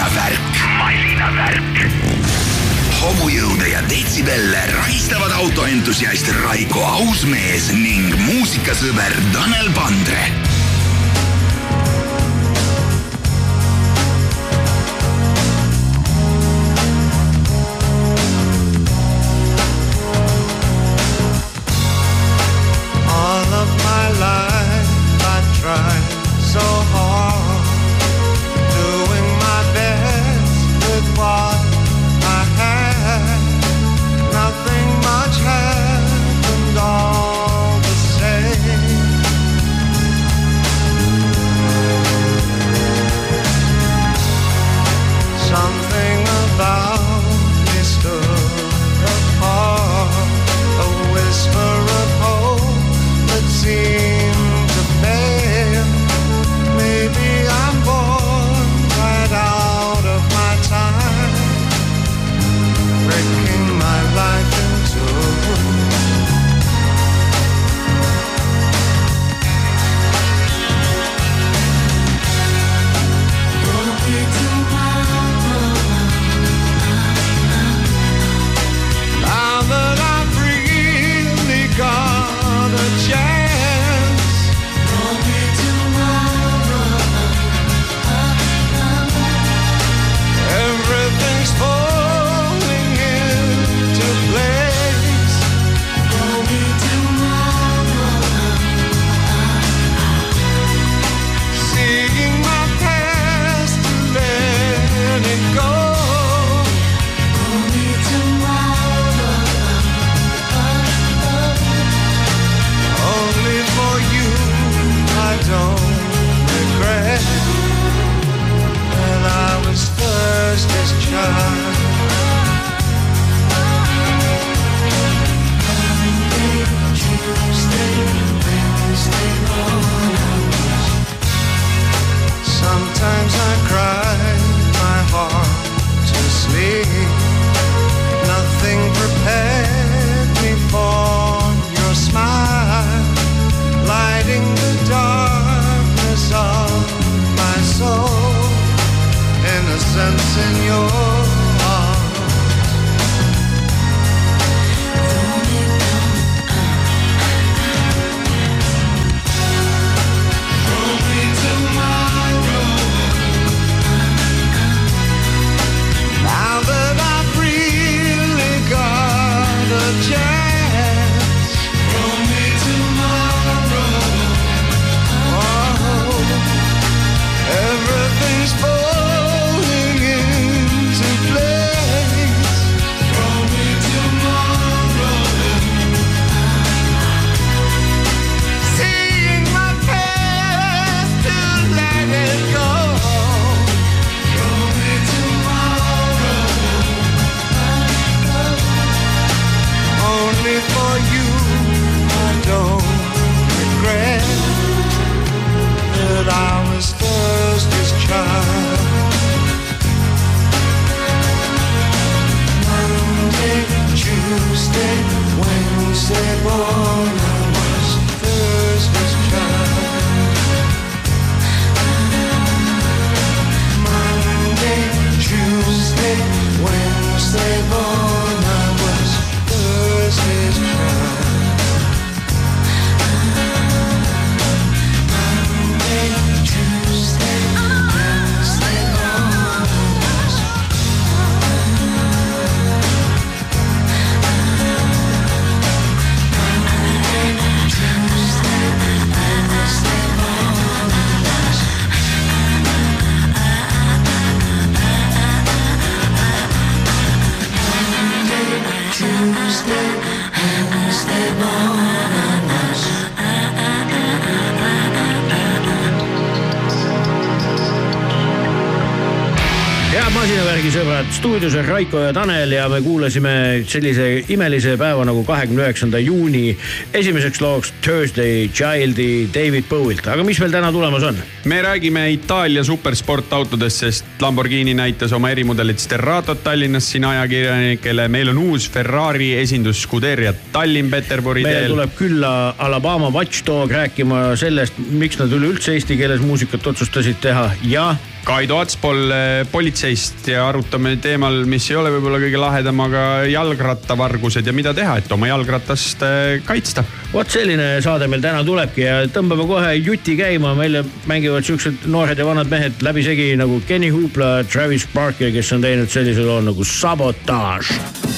masinavärk. masinavärk. homujõude ja detsibelle rahistavad autoentusiast Raiko Ausmees ning muusikasõber Tanel Pandre stuudios on Raiko ja Tanel ja me kuulasime sellise imelise päeva nagu kahekümne üheksanda juuni esimeseks looks Thursday Childi David Bowie'lt, aga mis meil täna tulemas on? me räägime Itaalia supersportautodest, sest Lamborghini näitas oma erimudelit Sterratot Tallinnas siin ajakirjanikele, meil on uus Ferrari esindus Scuderia Tallinn-Peterburi teel. meile tuleb külla Alabama Watchdog rääkima sellest, miks nad üleüldse eesti keeles muusikat otsustasid teha ja Kaido Atspol eh, politseist ja arutame teemal, mis ei ole võib-olla kõige lahedam, aga jalgrattavargused ja mida teha, et oma jalgratast eh, kaitsta. vot selline saade meil täna tulebki ja tõmbame kohe juti käima, meile mängivad siuksed noored ja vanad mehed läbisegi nagu Kenny Hoopla, Travis Barker, kes on teinud sellise loo nagu Sabotage.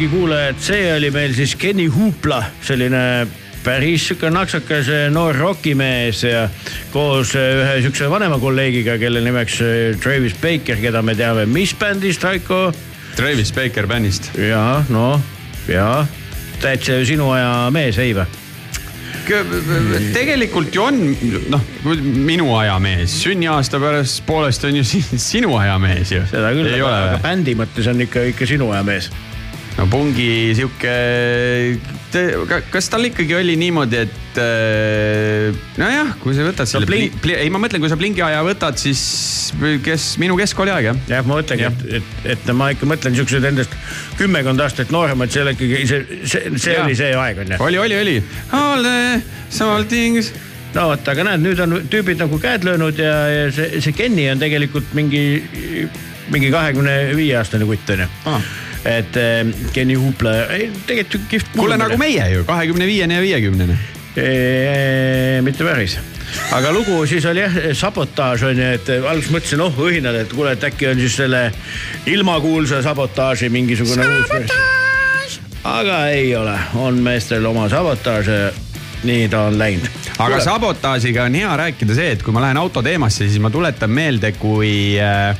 Masinavärgi kuulajad, see oli meil siis Kenny Hoopla, selline päris sihuke naksakas noor rokimees ja koos eh, ühe siukse vanema kolleegiga, kelle nimeks eh, Travis Baker, keda me teame, mis bändist, Raiko? Travis Baker bändist. ja no ja täitsa sinu aja mees, ei või? tegelikult ju on, noh, minu aja mees, sünniaasta pärast poolest on ju si- sinu aja mees ju. seda küll, aga, bändi mõttes on ikka, ikka sinu aja mees. No Pungi sihuke, kas tal ikkagi oli niimoodi, et äh, nojah, kui sa võtad selle No Blink- no,, ei ma mõtlen, kui sa Blingi aja võtad, siis kes minu keskkooli aeg jah. jah, ma mõtlengi, et, et, et ma ikka mõtlen siuksed endast kümmekond aastat nooremad, see oli ikkagi see, see, see Jaa. oli see aeg on ju. oli, oli, oli. All the small things. no vot, aga näed, nüüd on tüübid nagu käed löönud ja, ja see, see Kenny on tegelikult mingi, mingi kahekümne viie aastane kutt on ju Ah. Et äh, Kenny Hoopla, tegelikult ju kihvt. kuule nagu. meie ju, kahekümne viiene ja viiekümnene. mitte päris, aga lugu siis oli jah, sabotaaž on ju, et alguses mõtlesin, oh õhinad, et kuule, et äkki on siis selle ilmakuulsa sabotaaži mingisugune uus versioon. aga ei ole, on meestel oma sabotaaž. nii ta on läinud. aga sabotaažiga on hea rääkida see, et kui ma lähen auto teemasse, siis ma tuletan meelde, kui äh,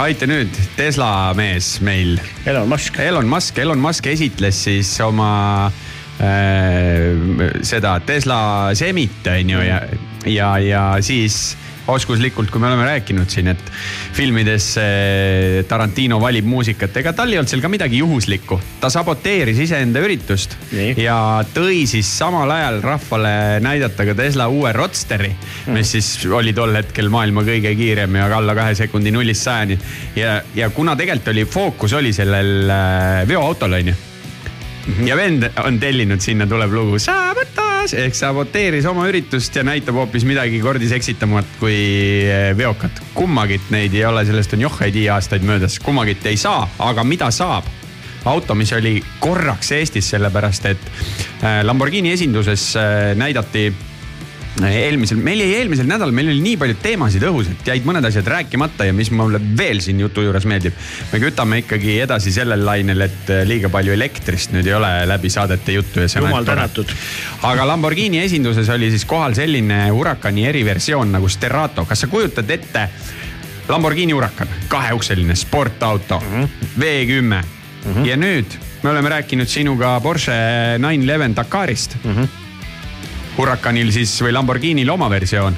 aita nüüd, Tesla mees meil Elon Musk. Elon Musk, Elon Musk esitles siis oma äh, seda Tesla Semit on ju ja, ja, ja siis oskuslikult, kui me oleme rääkinud siin, et filmides äh, Tarantino valib muusikat, ega tal ei olnud seal ka midagi juhuslikku. ta saboteeris iseenda üritust Nii. ja tõi siis samal ajal rahvale näidata ka Tesla uue Roadsteri, mis siis oli tol hetkel maailma kõige kiirem ja alla kahe sekundi nullist sajani. ja, ja kuna tegelikult oli fookus oli sellel äh, veoautol onju ja vend on tellinud, sinna tuleb lugu sabotaaž ehk saboteeris oma üritust ja näitab hoopis midagi kordi seksitamat kui eh, veokat. kummagit neid ei ole, sellest on johhaidi aastaid möödas, kummagit ei saa, aga mida saab? auto, mis oli korraks Eestis, sellepärast et eh, Lamborghini esinduses eh, näidati eelmisel, meil jäi eelmisel nädalal, meil oli nii palju teemasid õhus, et jäid mõned asjad rääkimata ja mis mulle veel siin jutu juures meeldib. me kütame ikkagi edasi sellel lainel, et äh, liiga palju elektrist nüüd ei ole läbi saadete juttu ja see Jumal on tore. tänatud. aga Lamborghini esinduses oli siis kohal selline Huracani eriversioon nagu Sterato, kas sa kujutad ette? Lamborghini Huracan, kaheukseline sportauto mm, -hmm. V10 mm -hmm. ja nüüd me oleme rääkinud sinuga Porsche 911 Dakarist mm. -hmm. Huracanil siis või Lamborghinil oma versioon.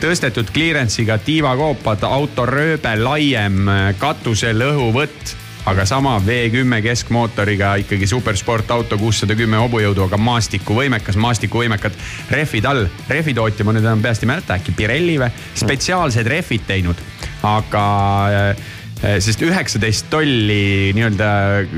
Tõstetud clearance'iga tiivakoopad, auto rööbe laiem, katusel õhuvõtt, aga sama V10 keskmootoriga ikkagi supersportauto, kuussada kümme hobujõudu, aga maastikuvõimekas, maastikuvõimekad rehvid all. rehvitootja, ma nüüd enam peast ei mäleta, äkki Pirelli või, spetsiaalsed rehvid teinud, aga äh, sest üheksateist tolli nii-öelda äh,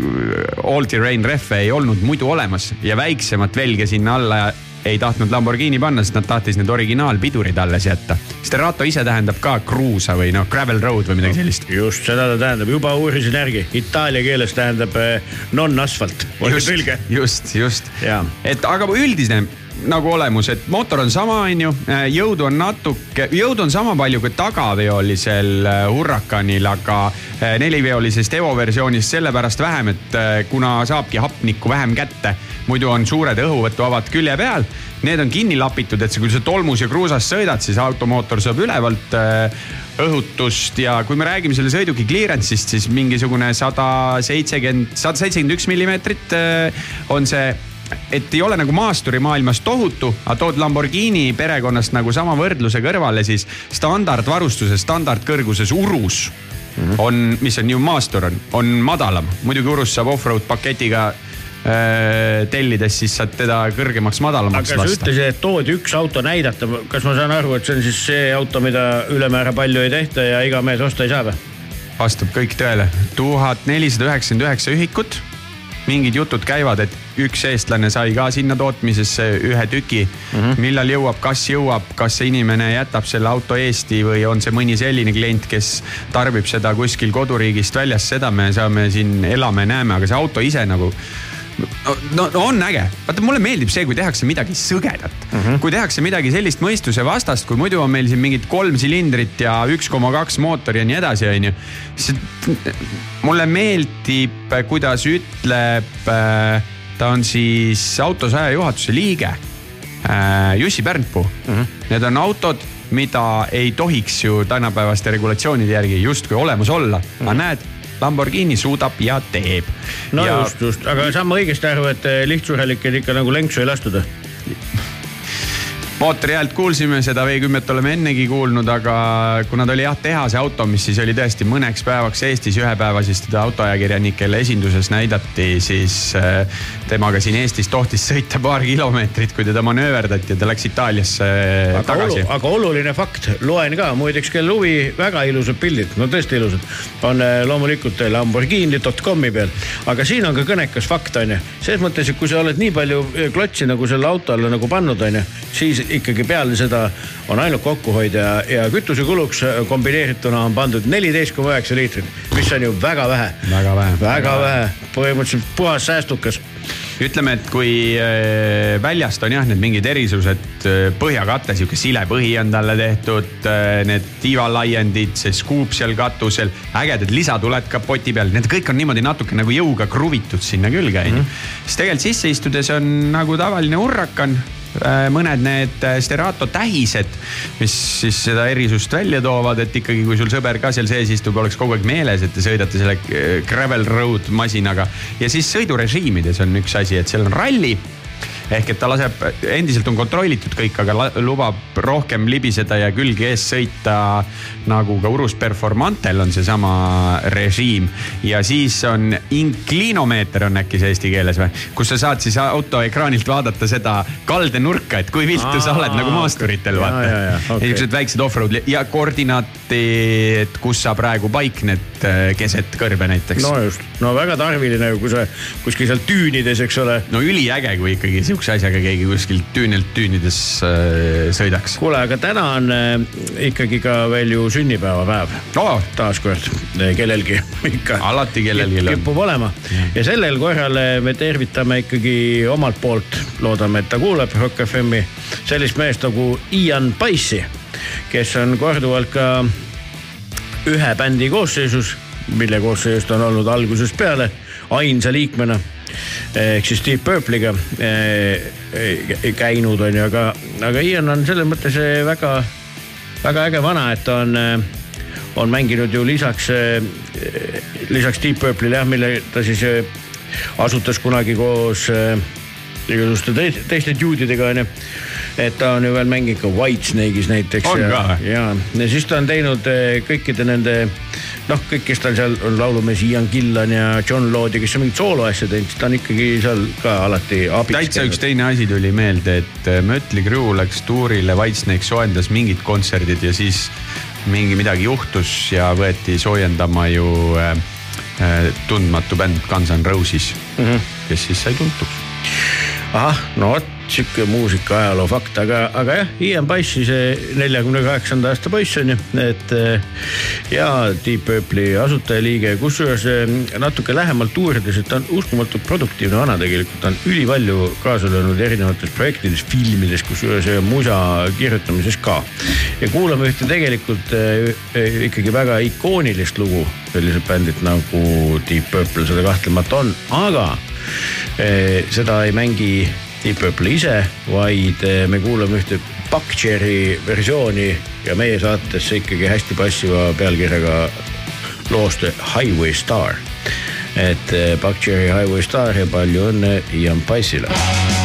all-terrain rehve ei olnud muidu olemas ja väiksemat velge sinna alla ei tahtnud Lamborghini panna, sest nad tahtis need originaalpidurid alles jätta. Sterato ise tähendab ka kruusa või noh, gravel road või midagi sellist. just seda ta tähendab, juba uurisin järgi, itaalia keeles tähendab eh, non-asfalt, oli tõlge. just, just Jaa., et aga üldine nagu olemus, et mootor on sama, onju, jõudu on natuke, jõudu on sama palju kui tagaveolisel äh, Huracanil, aga äh, neliveolisest Evo versioonist sellepärast vähem, et äh, kuna saabki hapnikku vähem kätte, muidu on suured õhuvõtuavad külje peal, need on kinni lapitud, et kui sa tolmus ja kruusas sõidad, siis automootor saab ülevalt õhutust. Ja kui me räägime selle sõiduki clearance'ist, siis mingisugune sada seitsekümmend, sada seitsekümmend üks millimeetrit on see et ei ole nagu maasturimaailmas tohutu, aga tood Lamborghini perekonnast nagu sama võrdluse kõrvale, siis standardvarustuses, standardkõrguses Urus on, mis on ju maastur on, on madalam. muidugi Urus saab off-road paketiga äh, tellides, siis saad teda kõrgemaks, madalamaks aga sa lasta. ütlesid, et toodi üks auto näidata, kas ma saan aru, et see on siis see auto, mida ülemäära palju ei tehta ja iga mees osta ei saa või? vastab kõik tõele, tuhat nelisada üheksakümmend üheksa ühikut. Mingid jutud käivad, et üks eestlane sai ka sinna tootmisesse ühe tüki mm. -hmm. millal jõuab, kas jõuab, kas see inimene jätab selle auto Eesti või on see mõni selline klient, kes tarbib seda kuskil koduriigist väljas, seda me saame siin elame, näeme, aga see auto ise nagu no, no, on äge, vaata mulle meeldib see, kui tehakse midagi sõgedat mm. -hmm. kui tehakse midagi sellist mõistuse vastast, kui muidu on meil siin mingid kolm silindrit ja üks koma kaks mootor ja nii edasi, onju. mulle meeldib, kuidas ütleb, ta on siis autosaja juhatuse liige, Jussi Pärnpuu mm. -hmm. Need on autod, mida ei tohiks ju tänapäevaste regulatsioonide järgi justkui olemas olla mm, -hmm. aga näed Lamborghini suudab ja teeb. no ja just, just, aga saan ma õigesti aru, et eh, lihtsurelikel ikka nagu lenksu ei lastud? Mootori häält kuulsime, seda V10-t oleme ennegi kuulnud, aga kuna ta oli jah tehase auto, mis siis oli tõesti mõneks päevaks Eestis ühe päeva siis teda autoajakirjanikele esinduses näidati, siis äh, temaga siin Eestis tohtis sõita paar kilomeetrit, kui teda manööverdati ja ta läks Itaaliasse aga, tagasi olu,. aga oluline fakt, loen ka muideks, kellel huvi, väga ilusad pildid, no tõesti ilusad. on eh, loomulikult Lamborghini.com'i peal, aga siin on ka kõnekas fakt on ju, selles mõttes, et kui sa oled nii palju klotsi nagu selle auto alla nagu pannud, on ju, siis ikkagi peale seda on ainult kokkuhoid ja, ja kütusekuluks kombineerituna on pandud neliteist koma üheksa liitrit, mis on ju väga vähe. Väga vähe. väga vähe, põhimõtteliselt puhas säästukas ütleme, et kui äh, väljast on jah, need mingid erisused, põhjakate, sihuke sile põhi on talle tehtud, need tiivalaiendid, see skuup seal katusel, ägedad lisatuled kapoti peal, need kõik on niimoodi natuke nagu jõuga kruvitud sinna külge, onju. siis tegelikult sisse istudes on nagu tavaline Huracan mõned need äh, Sterato tähised, mis siis seda erisust välja toovad, et ikkagi, kui sul sõber ka seal sees istub, oleks kogu aeg meeles, et te sõidate selle äh, gravel road masinaga. ja siis sõidurežiimides on üks asi, et seal on ralli ehk et ta laseb, endiselt on kontrollitud kõik, aga lubab rohkem libiseda ja külge ees sõita nagu ka Urus Performantel on seesama režiim. ja siis on inkliinomeeter on äkki see eesti keeles või, kus sa saad siis auto ekraanilt vaadata seda kaldenurka, et kui viltu sa oled nagu maasturitel vaata okei. niisugused väiksed off-road ja koordinaati, et kus sa praegu paikned äh, keset kõrbe näiteks no just, no väga tarviline, kui sa kuskil seal tüünides, eks ole. no üliäge, kui ikkagi sihukese asjaga keegi kuskilt tüünilt tüünides äh, sõidaks. kuule, aga täna on äh, ikkagi ka veel ju sünnipäevapäev oh, taaskord äh, kellelgi ikka. Alati kellelgi on. kipub olema ja sellel korral me tervitame ikkagi omalt poolt, loodame, et ta kuuleb Rock FM-i, sellist meest nagu Ian Pace'i, kes on korduvalt ka ühe bändi koosseisus, mille koosseisus ta on olnud algusest peale ainsa liikmena ehk siis Deep Purple'iga eh, eh, käinud on ju, aga, aga Ian on selles mõttes eh, väga, väga äge vana, et ta on, on mänginud ju lisaks, lisaks Deep Purple'ile jah, mille ta siis eh, asutas kunagi koos eh, igasuguste teiste, teiste dude'idega onju. et ta on ju veel mänginud ka Whitesnake'is näiteks. On ja, ka või? ja, ja siis ta on teinud eh, kõikide nende noh, kõik, kes tal seal on laulumees Ian Gillan ja John Lodi, kes on mingit sooloasja teinud, siis ta on ikkagi seal ka alati abiks täitsa üks teine asi tuli meelde, et äh, Mötley Crüe läks tuurile, Whitesnake soojendas mingid kontserdid ja siis mingi midagi juhtus ja võeti soojendama ju äh, äh, tundmatu bänd Guns N Roses mm. -hmm. kes siis sai tuntuks. ahah, no vot sihuke muusika ajaloo fakt, aga, aga jah, Ian Pace'i see neljakümne kaheksanda aasta poiss on ju, et eh, ja Deep Purple'i asutajaliige, kusjuures eh, natuke lähemalt uurides, et ta on uskumatult produktiivne vana tegelikult, ta on ülipalju kaasa löönud erinevates projektides, filmides, kusjuures musa kirjutamises ka. ja kuulame ühte tegelikult eh, ikkagi väga ikoonilist lugu selliselt bändilt nagu Deep Purple, seda kahtlemata on, aga seda ei mängi Deep Purple ise, vaid eh, me kuulame ühte Buckcherry versiooni ja meie saatesse ikkagi hästi passiva pealkirjaga loost Highway Star. et eh, Buckcherry Highway Star ja palju õnne Ian Pace'ile.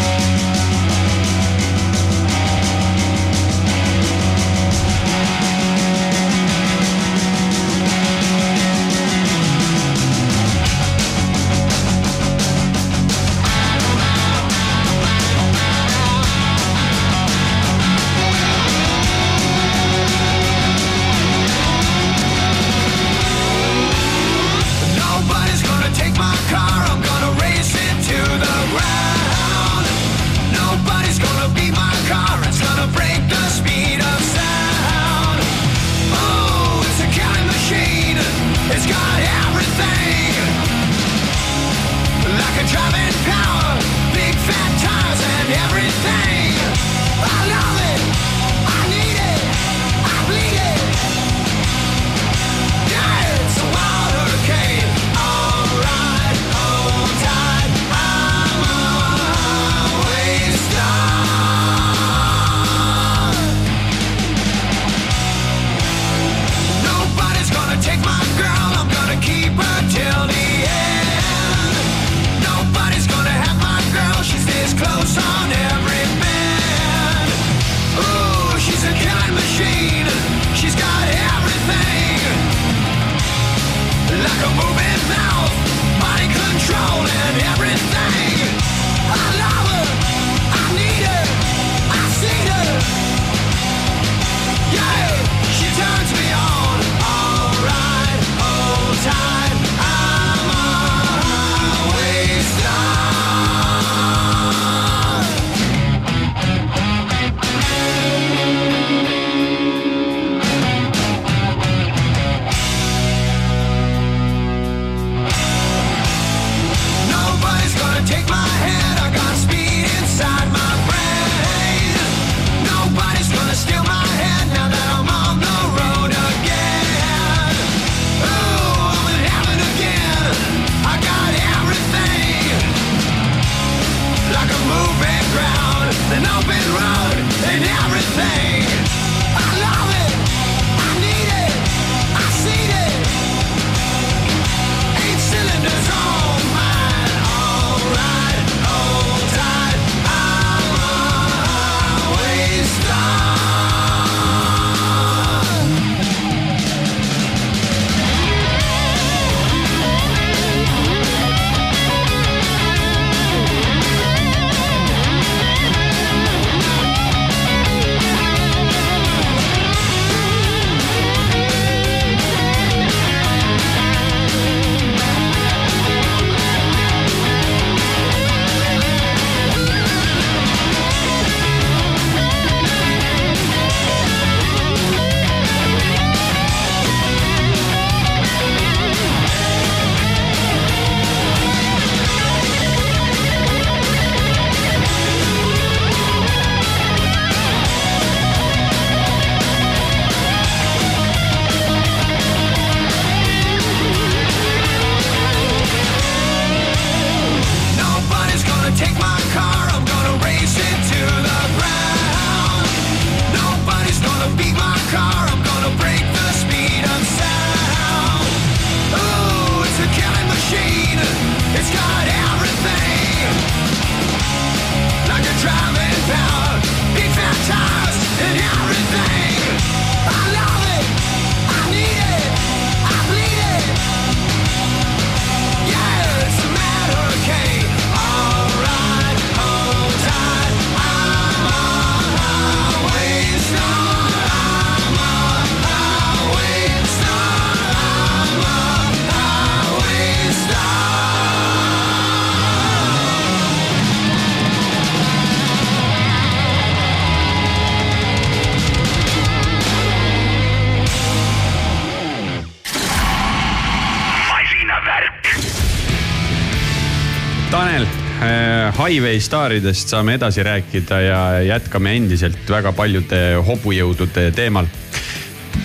Highway staaridest saame edasi rääkida ja jätkame endiselt väga paljude hobujõudude teemal.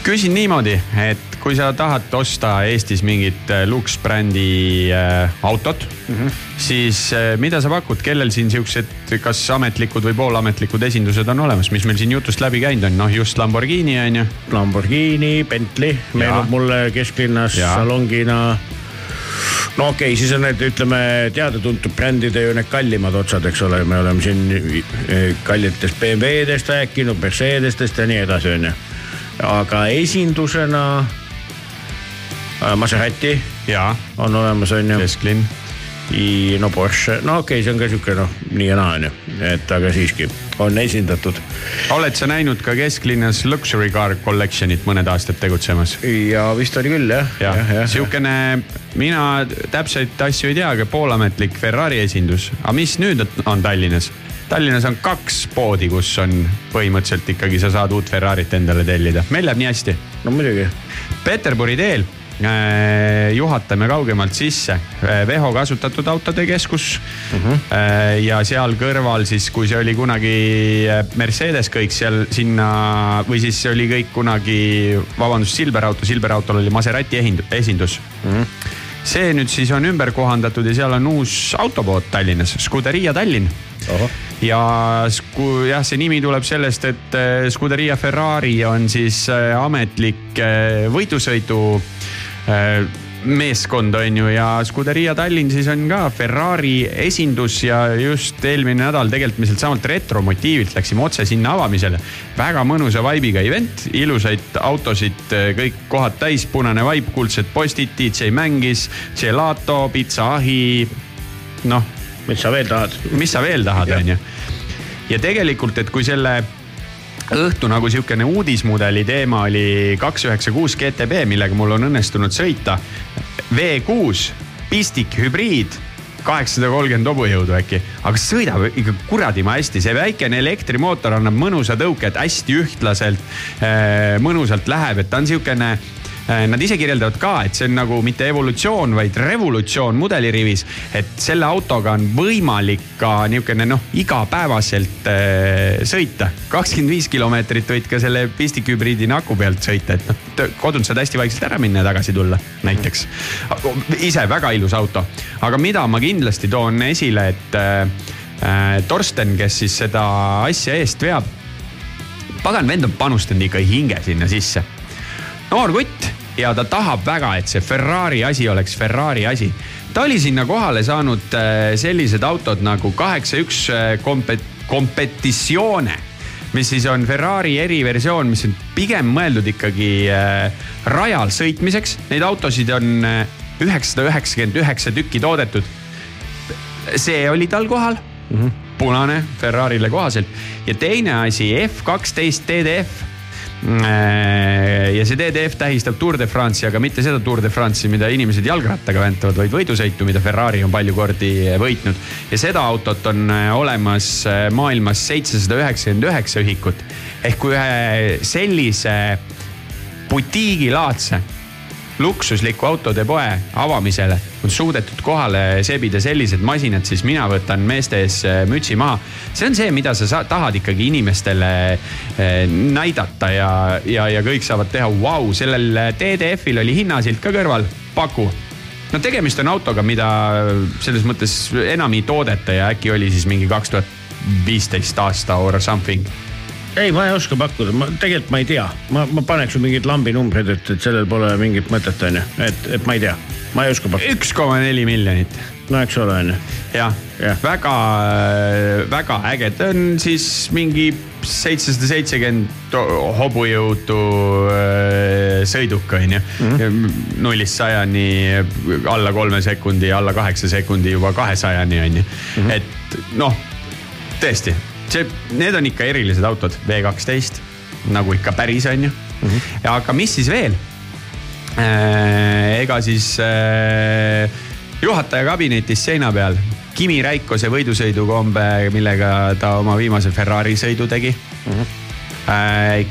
küsin niimoodi, et kui sa tahad osta Eestis mingit äh, luksbrändi äh, autot mm, -hmm. siis äh, mida sa pakud, kellel siin siuksed, kas ametlikud või poolametlikud esindused on olemas, mis meil siin jutust läbi käinud on, noh just Lamborghini on ju. Lamborghini, Bentley meenub mulle kesklinnas Jaa. salongina. No okei okay,, siis on need, ütleme teada-tuntud brändide ju need kallimad otsad, eks ole, me oleme siin eh, kallitest BMW-dest rääkinud, Mercedestest ja nii edasi, onju. aga esindusena äh, Maserati on olemas, onju. kesklinn. No Porsche, no okei okay,, see on ka sihuke noh, nii ja naa onju, et aga siiski on esindatud oled sa näinud ka kesklinnas Luxury Car Collection'it mõned aastad tegutsemas? ja vist oli küll jah. jah, sihukene, mina täpseid asju ei tea, aga poolametlik Ferrari esindus, aga mis nüüd on Tallinnas? Tallinnas on kaks poodi, kus on põhimõtteliselt ikkagi sa saad uut Ferrarit endale tellida, meil läheb nii hästi. no muidugi Peterburi teel juhatame kaugemalt sisse äh, Veho kasutatud autode keskus uh. -huh. äh, ja seal kõrval siis, kui see oli kunagi äh, Mercedes kõik seal sinna või siis oli kõik kunagi, vabandust, Silver Auto, Silver Autol oli Maserati esindus uh. -huh. see nüüd siis on ümber kohandatud ja seal on uus autopood Tallinnas, Scuderia Tallinn Ohoh. ja sku- jah, see nimi tuleb sellest, et äh, Scuderia Ferrari on siis äh, ametlik äh, võidusõidu äh, meeskond on ju ja Scuderia Tallinn siis on ka Ferrari esindus ja just eelmine nädal tegelikult me sealtsamalt retromotiivilt läksime otse sinna avamisele. väga mõnusa vibe'iga event, ilusaid autosid, kõik kohad täis, punane vaip, kuldsed postid, DJ mängis, gelato, pitsaahi, noh mis sa veel tahad? mis sa veel tahad, onju. ja tegelikult, et kui selle õhtu nagu sihukene uudismudeli teema oli kaks üheksa kuus GTB, millega mul on õnnestunud sõita. V6 pistik hübriid, kaheksasada kolmkümmend hobujõudu äkki, aga sõidab ikka kuradima hästi, see väikene elektrimootor annab mõnusa tõuke, et hästi ühtlaselt, mõnusalt läheb, et ta on sihukene Nad ise kirjeldavad ka, et see on nagu mitte evolutsioon, vaid revolutsioon mudelirivis. et selle autoga on võimalik ka niisugune noh, igapäevaselt äh, sõita. kakskümmend viis kilomeetrit võid ka selle pistikhübriidi naku pealt sõita, et noh, kodunt saad hästi vaikselt ära minna ja tagasi tulla, näiteks. ise väga ilus auto, aga mida ma kindlasti toon esile, et äh, äh, Torsten, kes siis seda asja eest veab. pagan vend on panustanud ikka hinge sinna sisse. Noor kutt ja ta tahab väga, et see Ferrari asi oleks Ferrari asi. ta oli sinna kohale saanud äh, sellised autod nagu kaheksa üks kompet-, kompetitsioone mis siis on Ferrari eriversioon, mis on pigem mõeldud ikkagi äh, rajal sõitmiseks. Neid autosid on äh, üheksasada üheksakümmend üheksa tükki toodetud. see oli tal kohal mm, -hmm. punane Ferrarile kohaselt ja teine asi F kaksteist DDF. Ja see DDF tähistab Tour de France'i, aga mitte seda Tour de France'i, mida inimesed jalgrattaga väntavad, vaid võidusõitu, mida Ferrari on palju kordi võitnud. ja seda autot on äh, olemas äh, maailmas seitsesada üheksakümmend üheksa ühikut ehk kui ühe sellise butiigilaadse luksusliku autode poe avamisele on suudetud kohale sebida sellised masinad, siis mina võtan meeste ees äh, mütsi maha. see on see, mida sa sa tahad ikkagi inimestele äh, näidata ja, ja, ja kõik saavad teha, vau, sellel DDF-il oli hinnasilt ka kõrval, paku. No tegemist on autoga, mida selles mõttes enam ei toodeta ja äkki oli siis mingi kaks tuhat viisteist aasta or something ei, ma ei oska pakkuda, ma tegelikult ma ei tea, ma, ma paneks ju mingeid lambinumbreid, et, et sellel pole mingit mõtet, onju, et, et ma ei tea, ma ei oska pakkuda, üks koma neli miljonit no eks ole, onju. jah ja. Väga, väga äge, ta on siis mingi seitsesada seitsekümmend hobujõudu äh, sõiduk on ju mm -hmm. nullist sajani alla kolme sekundi, alla kaheksa sekundi juba kahesajani on ju mm. -hmm. et noh, tõesti, see, need on ikka erilised autod, V kaksteist nagu ikka päris on ju mm. -hmm. aga mis siis veel? ega siis äh, juhataja kabinetis seina peal Kimi Räikose võidusõidukombe, millega ta oma viimase Ferrari sõidu tegi mm. -hmm.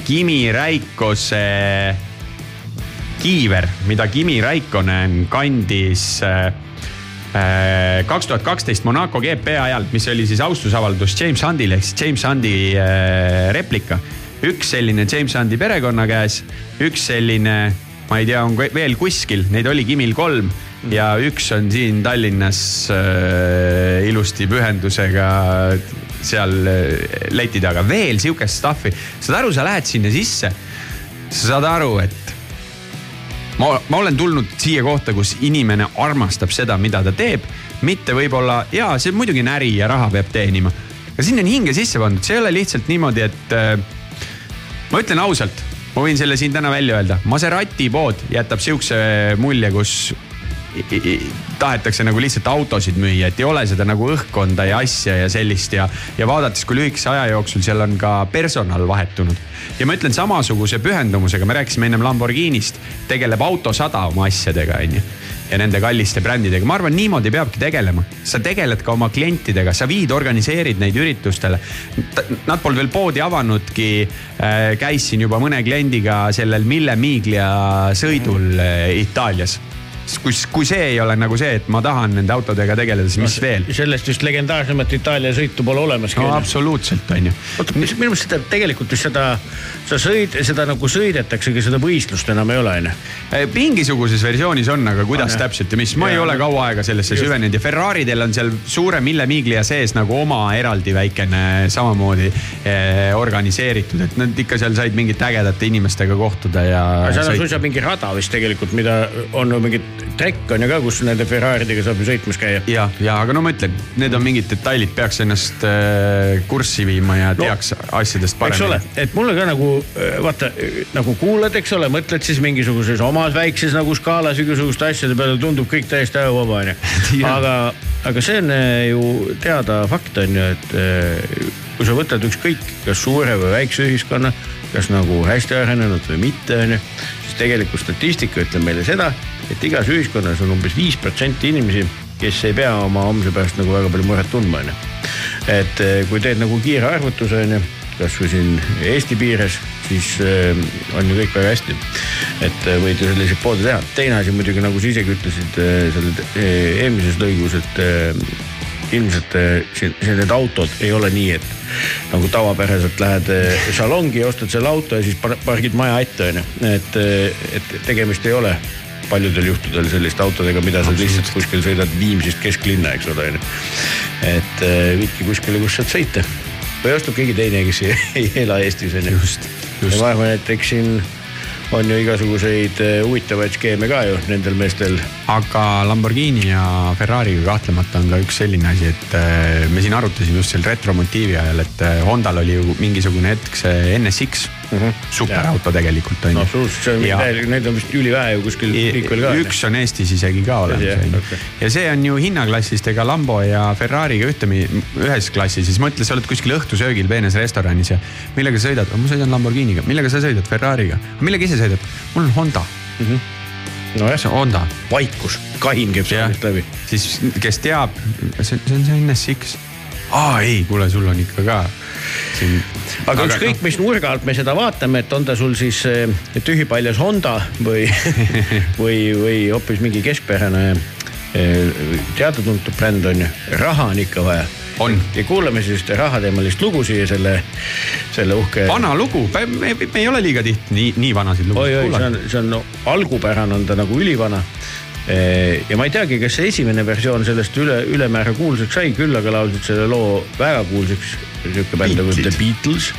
Kimi Räikose kiiver, mida Kimi Räikkonen kandis äh, kaks tuhat kaksteist Monaco GP ajal, mis oli siis austusavaldus James Hundile ehk siis James Hundi äh, replika. üks selline James Hundi perekonna käes, üks selline, ma ei tea, on veel kuskil, neid oli Kimil kolm. Ja üks on siin Tallinnas äh, ilusti pühendusega seal äh, leti taga, veel sihukest stuff'i, saad aru, sa lähed sinna sisse, sa saad aru, et ma, ma olen tulnud siia kohta, kus inimene armastab seda, mida ta teeb, mitte võib-olla ja see muidugi on äri ja raha peab teenima. aga sinna on hinge sisse pandud, see ei ole lihtsalt niimoodi, et äh, ma ütlen ausalt, ma võin selle siin täna välja öelda, Maserati pood jätab sihukese mulje, kus tahetakse nagu lihtsalt autosid müüa, et ei ole seda nagu õhkkonda ja asja ja sellist ja, ja vaadates, kui lühikese aja jooksul seal on ka personal vahetunud. ja ma ütlen samasuguse pühendumusega, me rääkisime ennem Lamborghinist, tegeleb Autosada oma asjadega, onju ja nende kalliste brändidega, ma arvan, niimoodi peabki tegelema. sa tegeled ka oma klientidega, sa viid, organiseerid neid üritustele. Nad polnud veel poodi avanudki. käis siin juba mõne kliendiga sellel Mille Miglia sõidul äh, Itaalias. kui, kui see ei ole nagu see, et ma tahan nende autodega tegeleda, siis mis veel? sellest vist legendaarsemat Itaalia sõitu pole olemaski no. absoluutselt on ju. oota, mis minu meelest seda tegelikult vist seda, sa sõid, seda nagu sõidetaksegi, seda võistlust enam ei ole, onju. mingisuguses versioonis on, aga kuidas On, jah? täpselt ja mis, ma ei Jaa, ole no- kaua aega sellesse süvenenud ja Ferraridel on seal suure Mille Miglia sees nagu oma eraldi väikene samamoodi eh, organiseeritud, et nad ikka seal said mingite ägedate inimestega kohtuda ja. seal on suisa mingi rada vist tegelikult, mida on ju mingi trekk on ju ka, kus nende Ferraridega saab ju sõitmas käia. ja, ja aga no ma ütlen, need on mingid detailid, peaks ennast äh, kurssi viima ja No, teaks asjadest eks ole paremini., et mulle ka nagu vaata nagu kuulad, eks ole, mõtled siis mingisuguses omas väikses nagu skaalas igasuguste asjade peale, tundub kõik täiesti ajuvaba onju. Aga, aga see on eh, ju teada fakt on ju, et kui sa võtad ükskõik, kas suure või väikse ühiskonna, kas nagu hästi arenenud või mitte onju, tegelikult statistika ütleb meile seda, et igas ühiskonnas on umbes viis protsenti inimesi, kes ei pea oma homse pärast nagu väga palju muret tundma onju. et eh, kui teed nagu kiire arvutuse onju kasvõi siin Eesti piires, siis äh, on ju kõik väga hästi. et äh, võid ju selliseid poode teha. teine asi muidugi nagu sa isegi ütlesid äh, eelmises lõigus, et ilmselt siin siin need autod ei ole nii, et nagu tavapäraselt lähed äh, salongi, ostad selle auto ja siis par- pargid maja ette onju, et, et tegemist ei ole paljudel juhtudel selliste autodega, mida sa lihtsalt kuskil sõidad Viimsist kesklinna, eks ole, onju. et äh, viidki kuskile, kus saad sõita või ostab keegi teine, kes ei, ei ela Eestis onju. Just, ja just. ma arvan, et eks siin on ju igasuguseid äh, huvitavaid skeeme ka ju nendel meestel. aga Lamborghini ja Ferrari'ga kahtlemata on ka üks selline asi, et äh, me siin arutasime just seal retromotiivi ajal, et äh, Hondal oli ju mingisugune hetk see NSX mm, -hmm. superauto tegelikult on no ju. absoluutselt, on neid on vist ülivähe ju kuskil liikvel ka. üks on Eestis isegi ka olemas Okei. ja see on ju hinnaklassist, ega Lambo ja Ferrari'ga ühte, ühes klassis, siis mõtle, sa oled kuskil õhtusöögil peenes restoranis ja millega sa sõidad, ma sõidan Lamborghiniga, millega sa sõidad Ferrari'ga, millega ise sõidad, mul on Honda, nojah, see on Honda vaikus, kahin käib sellest läbi. siis kes teab, see, see on see NSX. Aa ei, kuule, sul on ikka ka siin. aga ükskõik, mis nurga alt me seda vaatame, et on ta sul siis eh, tühipaljas Honda või, või, või hoopis mingi keskpärane eh, teada-tuntud bränd on ju, raha on ikka vaja. On. ja kuulame siis ühte rahateemalist lugu siia selle, selle uhke. vana lugu, me, me, ei ole liiga tihti nii, nii vanasid oi, oi, see lugusid on, see on no, algupärane on ta nagu ülivana. Ja ma ei teagi, kas see esimene versioon sellest üle, ülemäära kuulsaks sai, küll aga laulsid selle loo väga kuulsaks sihuke bänd nagu The Beatles.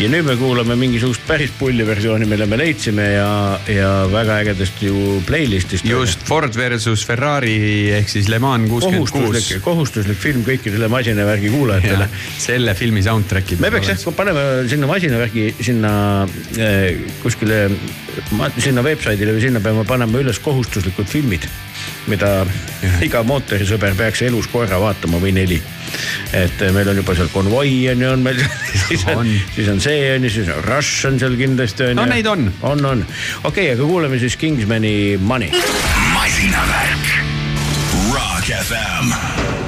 ja nüüd me kuulame mingisugust päris pulli versiooni, mille me leidsime ja, ja väga ägedast ju playlist'ist. just Ford versus Ferrari ehk siis Le Mans kuuskümmend kuus kohustuslik, film kõikidele masinavärgi kuulajatele. selle filmi soundtrack'id. me peaks jah, paneme sinna masinavärgi sinna eh, kuskile, sinna veebsaidile või sinna peame panema üles kohustuslikud filmid, mida iga mootorisõber peaks elus korra vaatama või neli. et eh, meil on juba seal konvoi on ju, on meil, siis on, siis on see on ju, siis on Rush on seal kindlasti on No ju. neid on. on, on, okei okay,, aga kuulame siis Kingsmani Money. masinavärk. Rock FM.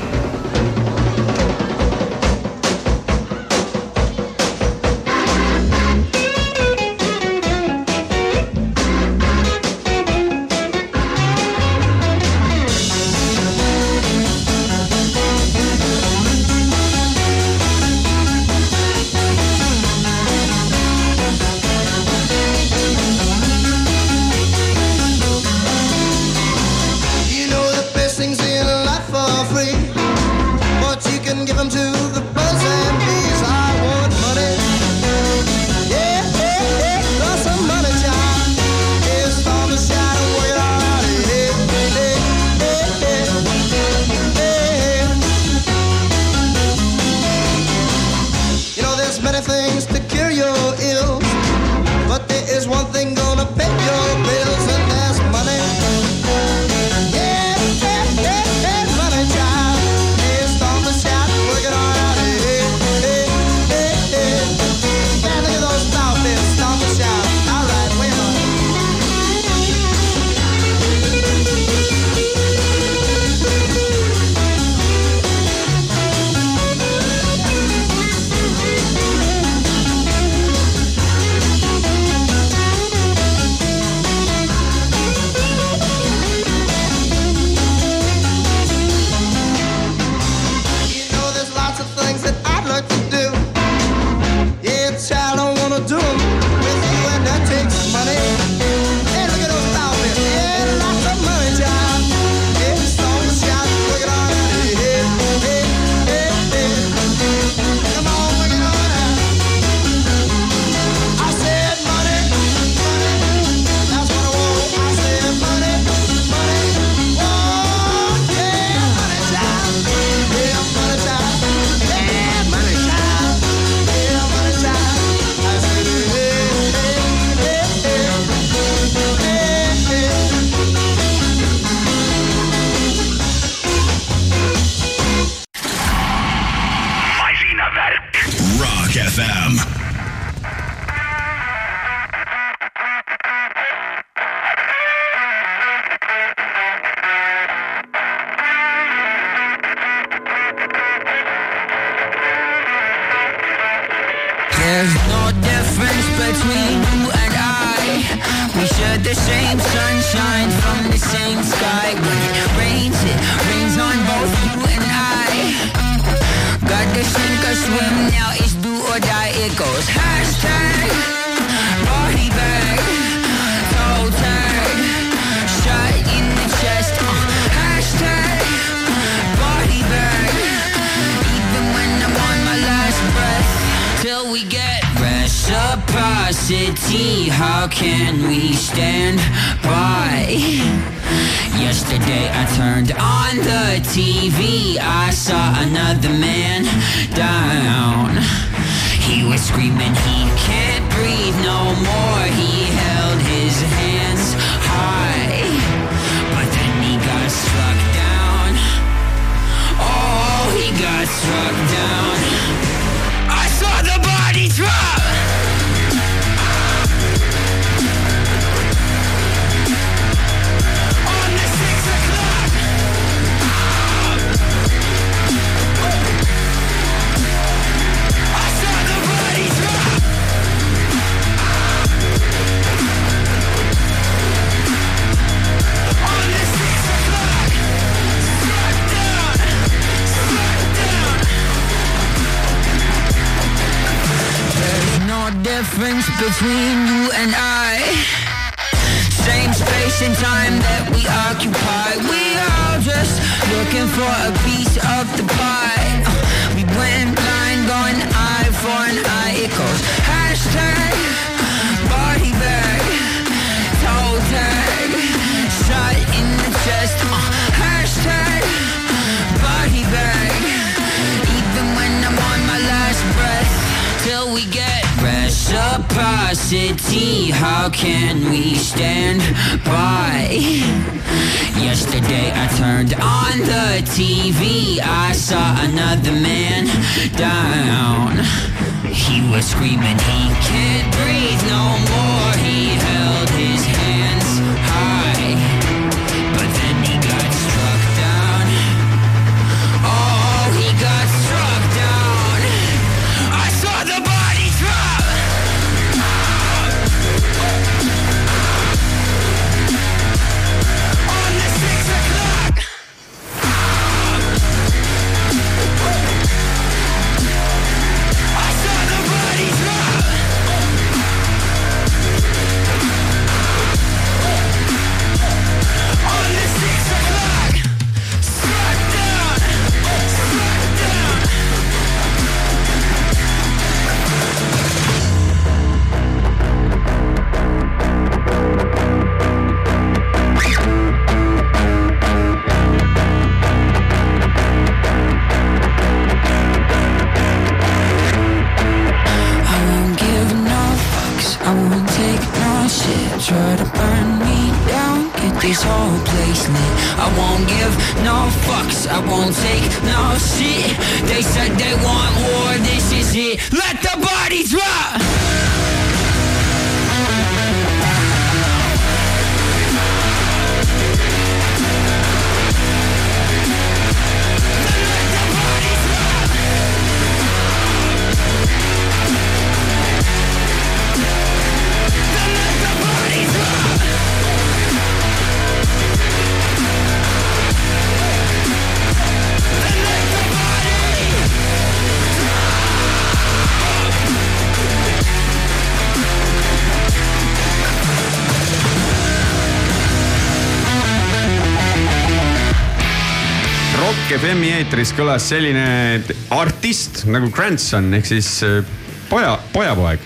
Eetris kõlas selline artist nagu Grandson ehk siis äh, poja, pojapoeg.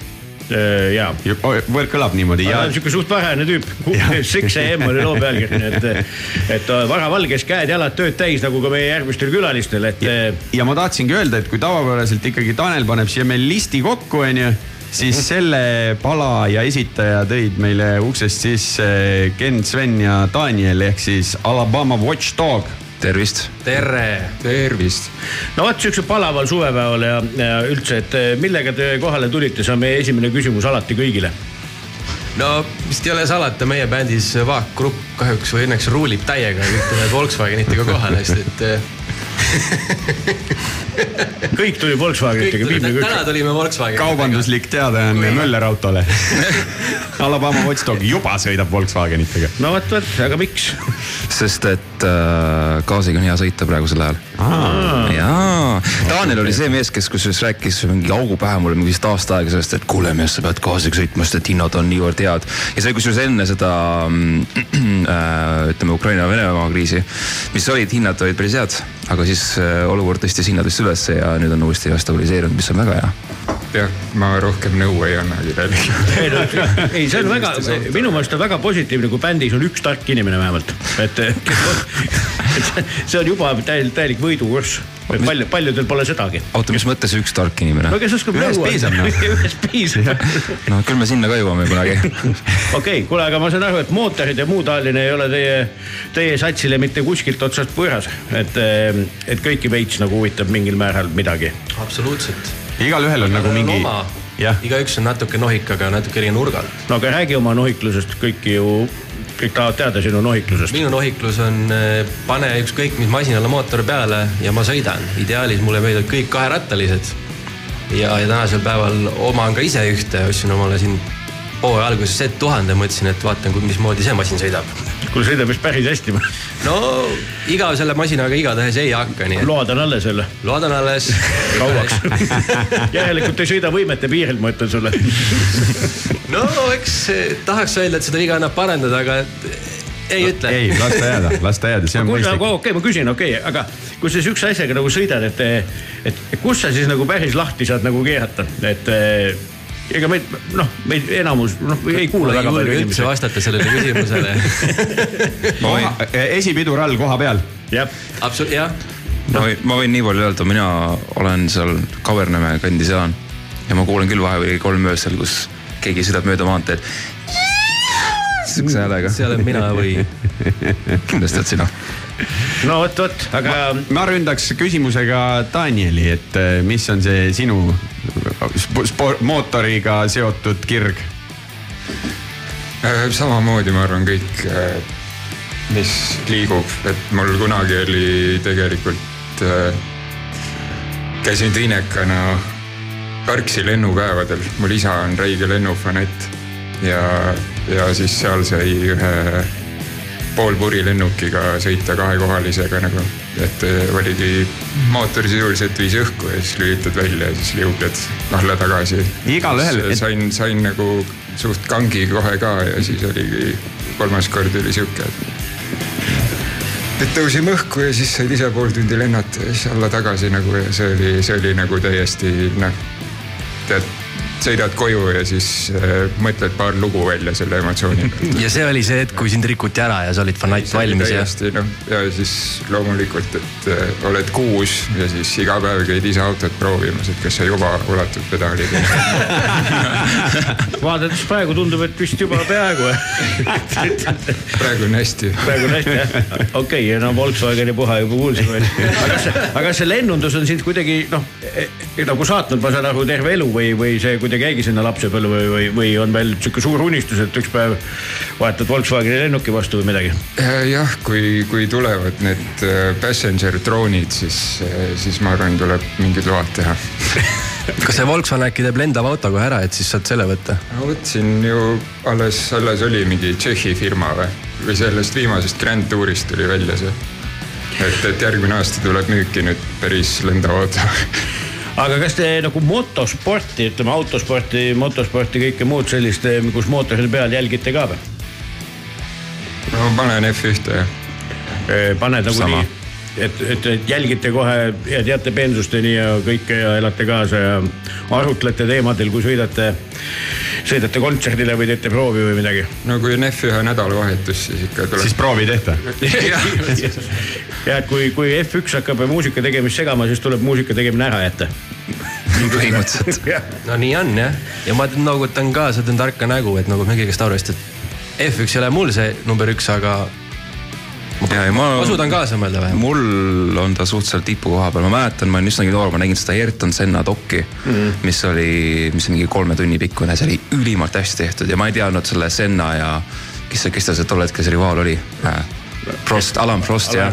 ja. võõr kõlab niimoodi ta on siuke suht vähene tüüp. Six AM oli loo pealkiri, et, et äh, varavalges käed-jalad tööd täis nagu ka meie järgmistel külalistel, et äh, ja ma tahtsingi öelda, et kui tavapäraselt ikkagi Tanel paneb siia meil listi kokku, onju, siis selle pala ja esitaja tõid meile uksest sisse Ken, Sven ja Daniel ehk siis Alabama Watchdog. tervist. tere. tervist. no vot siuksel palaval suvepäeval ja, ja üldse, et äh, millega te kohale tulite, see on meie esimene küsimus alati kõigile. no vist ei ole salata, meie bändis Vaak Grupp kahjuks või õnneks ruulib täiega tuleb Volkswagenitega kohale, sest et äh, kõik tuli Volkswagenitega, viimne tuli, täna tulime Volkswagenitega. kaubanduslik teadaanne Möller autole. Alabama Watchdog juba sõidab Volkswagenitega. no vot, vot, aga miks? sest et äh, gaasiga on hea sõita praegusel ajal. jaa, Daniel oli see mees, kes kusjuures rääkis mingi augu pähe mulle mingi vist aasta aega sellest, et kuule mees, sa pead gaasiga sõitma, sest et hinnad on niivõrd head. ja see oli kusjuures enne seda mm, äh, ütleme Ukraina-Venemaa kriisi, mis olid, hinnad olid päris head, aga siis äh, olukord tõstis hinnad vist ülesse ja nüüd on uuesti stabiliseerunud, mis on väga hea. jah, ma rohkem nõu ei annagi tegelikult. ei no ei, see on väga, minu meelest on väga positiivne, kui bändis on üks tark inimene vähemalt, et, et see on juba täielik, täielik võidukurss. palju, paljudel pole sedagi. oota, mis mõttes üks tark inimene no? kes oskab nõu piisab, noh. ühest piisab. no küll me sinna ka jõuame kunagi. okei, kuule, aga ma saan aru, et mootorid ja muu taoline ei ole teie, teie satsile mitte kuskilt otsast võõras, et, et kõiki veits nagu huvitab mingil määral midagi. absoluutselt. igalühel on nagu mingi, igaüks on natuke nohikaga natuke eri nurgal. no aga räägi oma nohiklusest, kõik ju, kõik tahavad teada sinu nohiklusest. minu nohiklus on eh, pane ükskõik mis masinale mootor peale ja ma sõidan. ideaalis mulle meeldivad kõik kaherattalised. ja, ja tänasel päeval oman ka ise ühte, ostsin omale siin hooaja alguses Z1000 ja mõtlesin, et vaatan, mismoodi see masin sõidab. kuule, sõidab vist päris hästi. no iga selle masinaga igatahes ei hakka, nii et load on alles jälle, loodan alles. kauaks. järelikult ei sõida võimete piiril, ma ütlen sulle. no eks eh, tahaks öelda, et seda viga annab parandada, aga ei ütle. ei, las ta jääda, las ta jääda, see on okei mõistlik. okay,, ma küsin, okei okay,, aga kui sa siukse asjaga nagu sõidad, et, et et kus sa siis nagu päris lahti saad nagu keerata, et eh, ega meid noh, meid enamus noh ei kuula väga palju inimesi. vastata sellele küsimusele. esipidur all koha peal. jah, absoluut, jah. ma võin, ma võin nii palju öelda, mina olen seal Kavernemäe kandis elan ja ma kuulen küll vahepeal kolm öösel, kus keegi sõidab mööda maanteed. sihukese häälega. see olen mina või? kindlasti oled sina. No vot, vot, aga ma ründaks küsimusega Danieli, et eh, mis on see sinu mootoriga seotud kirg? Äh, samamoodi ma arvan kõik, mis liigub, et mul kunagi oli tegelikult, käisin teinekana Karksi lennupäevadel, mul isa on räige lennufanett ja, ja siis seal sai ühe poolpuri lennukiga sõita kahekohalisega nagu, et eh, oligi mootor sisuliselt viis õhku ja siis lülitad välja ja siis liugled alla tagasi. Igalühel- et- sain, sain nagu suht kangi kohe ka ja siis oligi kolmas kord oli sihuke, et et tõusime õhku ja siis said ise pool tundi lennata ja siis alla tagasi nagu ja see oli, see oli nagu täiesti noh, tead, sõidad koju ja siis äh, mõtled paar lugu välja selle emotsiooni pealt. ja see oli see hetk, kui sind rikuti ära ja sa olid fanatt valmis ja. täiesti noh, ja siis loomulikult, et äh, oled kuus ja siis iga päev käid ise autot proovimas, et kas sa juba ulatad pedaalid. vaadates praegu tundub, et vist juba peaaegu. praegu on hästi. praegu on hästi jah, okei okay,, no Volkswageni puha juba kuulsime. aga see, aga see lennundus on sind kuidagi noh, nagu saatnud, ma saan aru, terve elu või, või see kuidagi jäigi sinna lapsepõlve või, või, või on veel sihuke suur unistus, et üks päev vahetad Volkswageni lennuki vastu või midagi? jah, kui, kui tulevad need äh, passenger droonid, siis, siis ma arvan, tuleb mingid load teha kas see Volkswagen äkki teeb lendava auto kohe ära, et siis saad selle võtta? ma võtsin ju alles, alles oli mingi Tšehhi firma või, või sellest viimasest Grand Tourist tuli välja see. et, et järgmine aasta tuleb müüki nüüd päris lendav auto. aga kas te nagu motosporti, ütleme autosporti, motosporti, kõike muud sellist, kus mootoril peal jälgite ka või? no panen F1-te jah. paned nagu Sama. nii, et, et, et jälgite kohe ja teate peensusteni ja kõike ja elate kaasa ja arutlete teemadel, kui sõidate, sõidate kontserdile või teete proovi või midagi. no kui on F1 nädalavahetus, siis ikka tuleb. siis proovi ei tehta. ja et kui, kui F1 hakkab muusika tegemist segama, siis tuleb muusika tegemine ära jätta. põhimõtteliselt. no nii on jah, ja ma noogutan kaasa, teen tarka nägu, et nagu me kõigest aru, sest et F1 ei ole mul see number üks, aga ja, ja ma. ma suudan kaasa mõelda vähemalt. mul on ta suhteliselt tipu koha peal, ma mäletan, ma olin üsnagi noor, ma nägin seda Ayrton Senna dokki mm, -hmm. mis oli, mis oli mingi kolme tunni pikkune, see oli ülimalt hästi tehtud ja ma ei teadnud selle Senna ja kes see, kes ta see tol hetkel see rivaal oli äh,? Prost, Alan Prost jah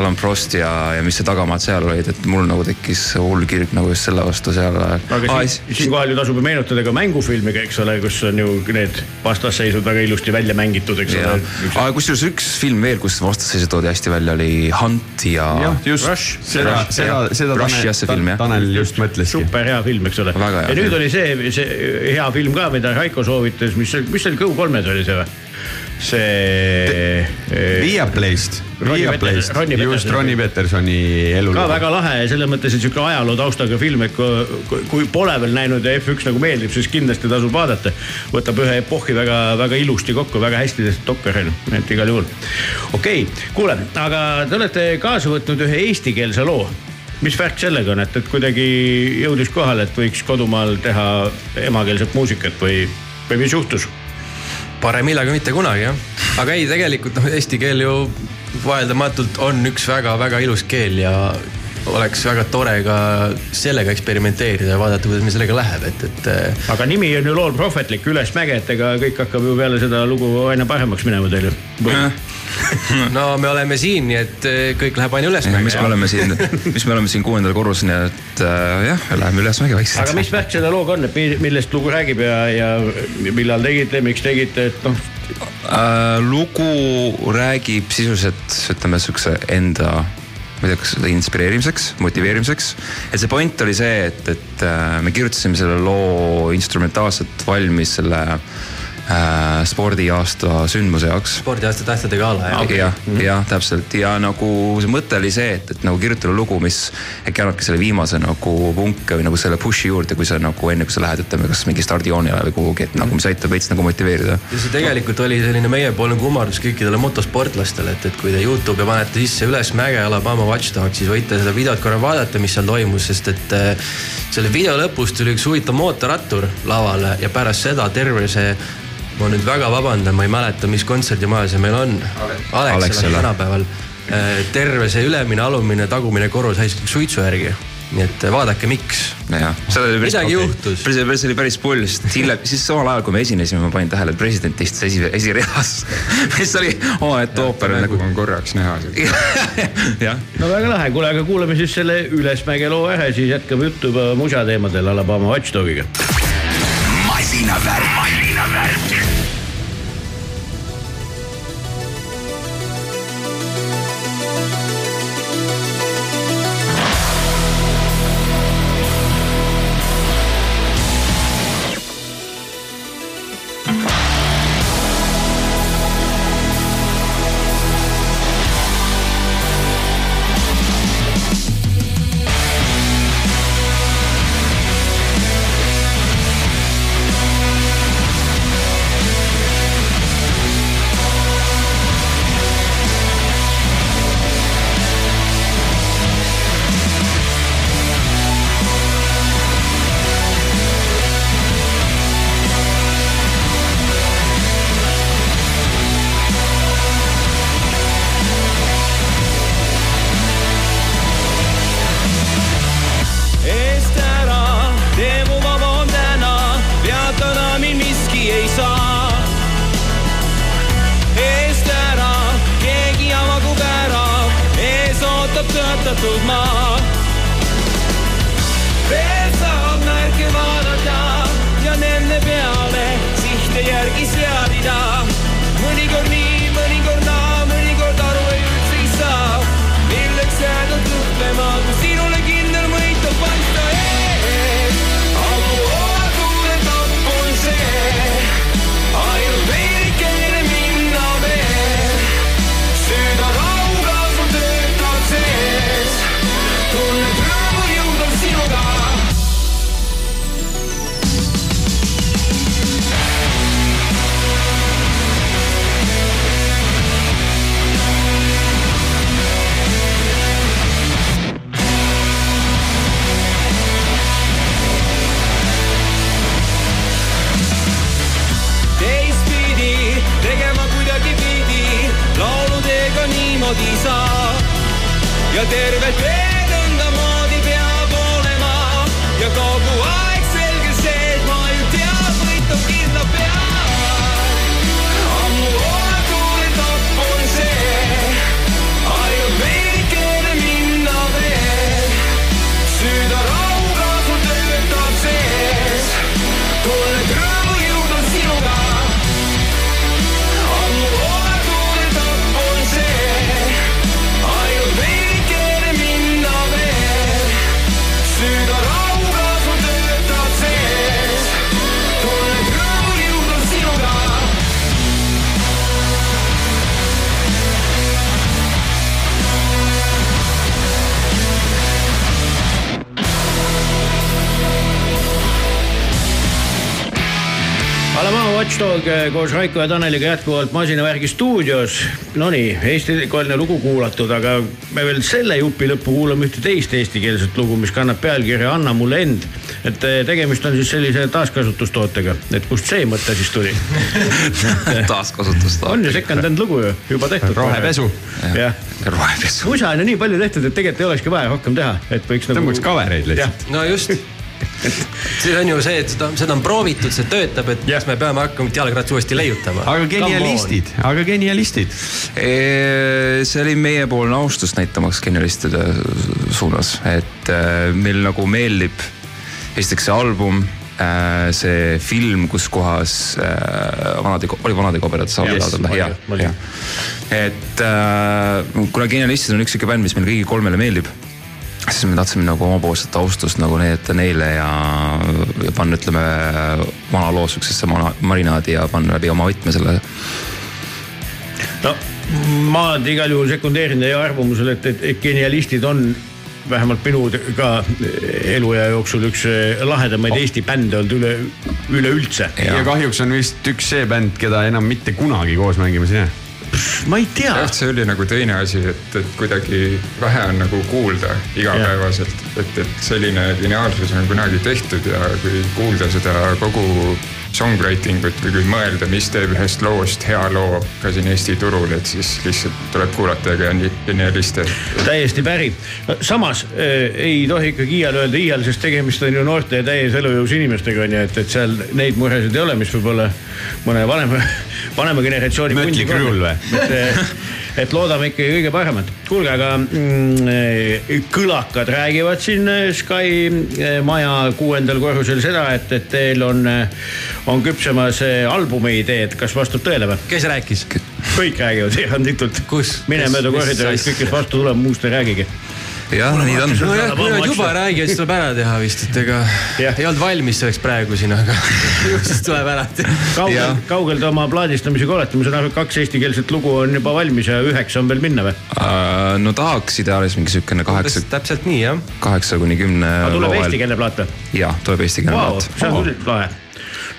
Alan Prost, ja, ja mis see tagamaad seal olid, et mul nagu tekkis hull kirg nagu just selle vastu seal. aga siin, siinkohal ju tasub ju meenutada ka mängufilmiga, eks ole, kus on ju need vastasseisud väga ilusti välja mängitud, eks ja ole., aga kusjuures üks film veel, kus vastasseisud toodi hästi välja, oli Hunt ja. jah, just Rush. seda, seda seda Rush, jah, see film, jah. Tanel just mõtleski. super hea film, eks ole. Ja nüüd film. oli see, see hea film ka, mida Raiko soovitas, mis, mis see oli, Go3-s oli see või? see. Via Playst, Via Playst, just. Ronnie Petersoni elu. ka väga lahe ja selles mõttes, et sihuke ajaloo taustaga film, et kui, kui pole veel näinud ja F1 nagu meeldib, siis kindlasti tasub vaadata. võtab ühe epohhi väga-väga ilusti kokku, väga hästi tehtud dokkar on, et igal juhul. okei okay,, kuule, aga te olete kaasa võtnud ühe eestikeelse loo mis värk sellega on, et, et kuidagi jõudis kohale, et võiks kodumaal teha emakeelset muusikat või, või mis juhtus? Parem hilja kui mitte kunagi jah, aga ei, tegelikult noh, eesti keel ju vaieldamatult on üks väga-väga ilus keel ja oleks väga tore ka sellega eksperimenteerida ja vaadata, kuidas meil sellega läheb, et, et äh, aga nimi on ju lool prohvetlik ülesmäge, et ega kõik hakkab ju peale seda lugu aina paremaks minema teil ju. no me oleme siin, nii et äh, kõik läheb aina ülesmäge. mis me oleme siin, mis me oleme siin kuuendal korrusel, nii et äh, jah, läheme ülesmäge vaikselt. aga mis värk selle looga on, et mi- millest lugu räägib ja, ja millal tegite, miks tegite, et noh, äh,? lugu räägib sisuliselt ütleme siukse enda, ma ei tea, kas seda inspireerimiseks, motiveerimiseks. et see point oli see, et, et äh, me kirjutasime selle loo instrumentaalselt valmis selle äh, spordiaasta sündmuse jaoks spordiaasta tähtede gala jah okay.. jah, jah, täpselt ja nagu see mõte oli see, et, et nagu kirjutada lugu, mis äkki annabki selle viimase nagu punke või nagu selle push'i juurde, kui sa nagu enne, kui sa lähed, ütleme, kas mingi stardijoonele või kuhugi, et nagu mis aitab veits nagu motiveerida. ja see tegelikult oli selline meiepoolne kummardus kõikidele motosportlastele, et, et kui te Youtube'i panete sisse üles Mäge Alabama Watchdog, siis võite seda videot korra vaadata, mis seal toimus, sest et äh, selle video lõpus tuli üks huvitav mootorrattur lavale ja pärast seda terve see ma nüüd väga vabandan, ma ei mäleta, mis kontserdimaja see meil on. Alexela tänapäeval. terve see ülemine, alumine, tagumine korrus hästi suitsu järgi. nii et vaadake, miks. jah, seal oli päris Midagi juhtus. päris oli päris pull, sest hiljem, siis samal ajal, kui me esinesime, ma panin tähele, et president istus esi, esireas, mis oli omaette ooper nagu. on korraks näha. no väga lahe, kuule, aga kuulame siis selle Ülesmäge loo ära, siis jätkame juttu juba musa teemadel Alabama Watchdogiga. masinavärk, masinavärk. Koos Raiko ja Taneliga jätkuvalt masinavärgi stuudios. Nonii, eestikeelne lugu kuulatud, aga me veel selle jupi lõppu kuulame ühte teist eestikeelset lugu, mis kannab pealkirja Anna mulle end. et eh, tegemist on siis sellise taaskasutustootega, et kust see mõte siis tuli? taaskasutust. on ju second-hand lugu ju, juba tehtud. rohepesu. jah, rohepesu. musa on ju nii palju tehtud, et tegelikult ei olekski vaja rohkem teha, et võiks nagu. tõmbaks cover'eid lihtsalt. no just. see on ju see, et seda, seda on proovitud, see töötab, et kas me peame hakkama jalgratsi uuesti leiutama. aga genialistid, aga genialistid. see oli meiepoolne austus näitamaks genialistide suunas, et äh, meil nagu meeldib esiteks see album, see film, kus kohas äh, vanade, oli Vanade kobedad saab Yes, oli, jah, jah. et äh, kuna Genialistid on üks sihuke bänd, mis meil kõigile kolmele meeldib siis me tahtsime nagu omapoolset austust nagu näidata neile ja, ja panna, ütleme, vana loo siuksesse marinaadi ja panna läbi oma võtme selle no ma igal juhul sekundeerin teie arvamusele, et, et, et genialistid on vähemalt minu ka eluea jooksul üks eh, lahedamaid Eesti bände olnud üle, üleüldse. ja kahjuks on vist üks see bänd, keda enam mitte kunagi koos mängimas ei näe. Ma ei tea. Jah, see oli nagu teine asi, et, et kuidagi vähe on nagu kuulda igapäevaselt, et, et selline geniaalsus on kunagi tehtud ja kui kuulda seda kogu songwriting ut või kui mõelda, mis teeb ühest loost hea loo ka siin Eesti turul, et siis lihtsalt tuleb kuulata geni- genialiste. täiesti päri. samas äh, ei tohi ikkagi iial öelda iial, sest tegemist on ju noorte ja täies elujõus inimestega on ju, et, et seal neid muresid ei ole, mis võib-olla mõne vanema, vanema generatsiooni. Mötley Crüe'l või? et, et loodame ikkagi kõige paremat. kuulge, aga mm, kõlakad räägivad siin eh, Sky eh, maja kuuendal korrusel seda, et, et teil on, on küpsemas albumi ideed, kas vastab tõele või? kes rääkis? kõik räägivad eranditult. Kus? mine mööda asja? kõik, kes vastu tuleb, muust ei räägigi. jah, nii ta on. nojah, kui nad juba räägivad, siis tuleb ära teha vist, et ega Jah. ei olnud valmis selleks praegu siin, aga ju siis tuleb ära teha. kaugel kaugel te oma plaadistamisega olete, ma saan aru, et kaks eestikeelset lugu on juba valmis ja üheksa on veel minna või? Äh, no tahaks ideaalis mingi siukene kaheksa, täpselt nii jah. kaheksa kuni kümne. tuleb eestikeelne plaat või? jah, tuleb eestikeelne Vau, plaat see on küll lahe.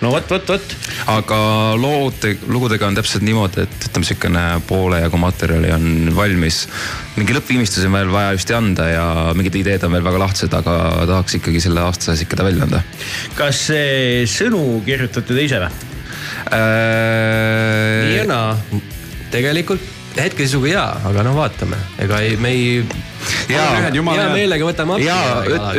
No vot, vot, vot. aga lood, lugudega on täpselt niimoodi, et ütleme, siukene poole jagu materjali on valmis. mingi lõppviimistlus on veel vaja just anda ja mingid ideed on veel väga lahtised, aga tahaks ikkagi selle aasta sees ikka ta välja anda kas see sõnu kirjutate te ise või? nii ja äh,. naa, tegelikult hetkeseisuga jaa, aga noh, vaatame, ega ei, me ei. Hea meelega võtame appi. ja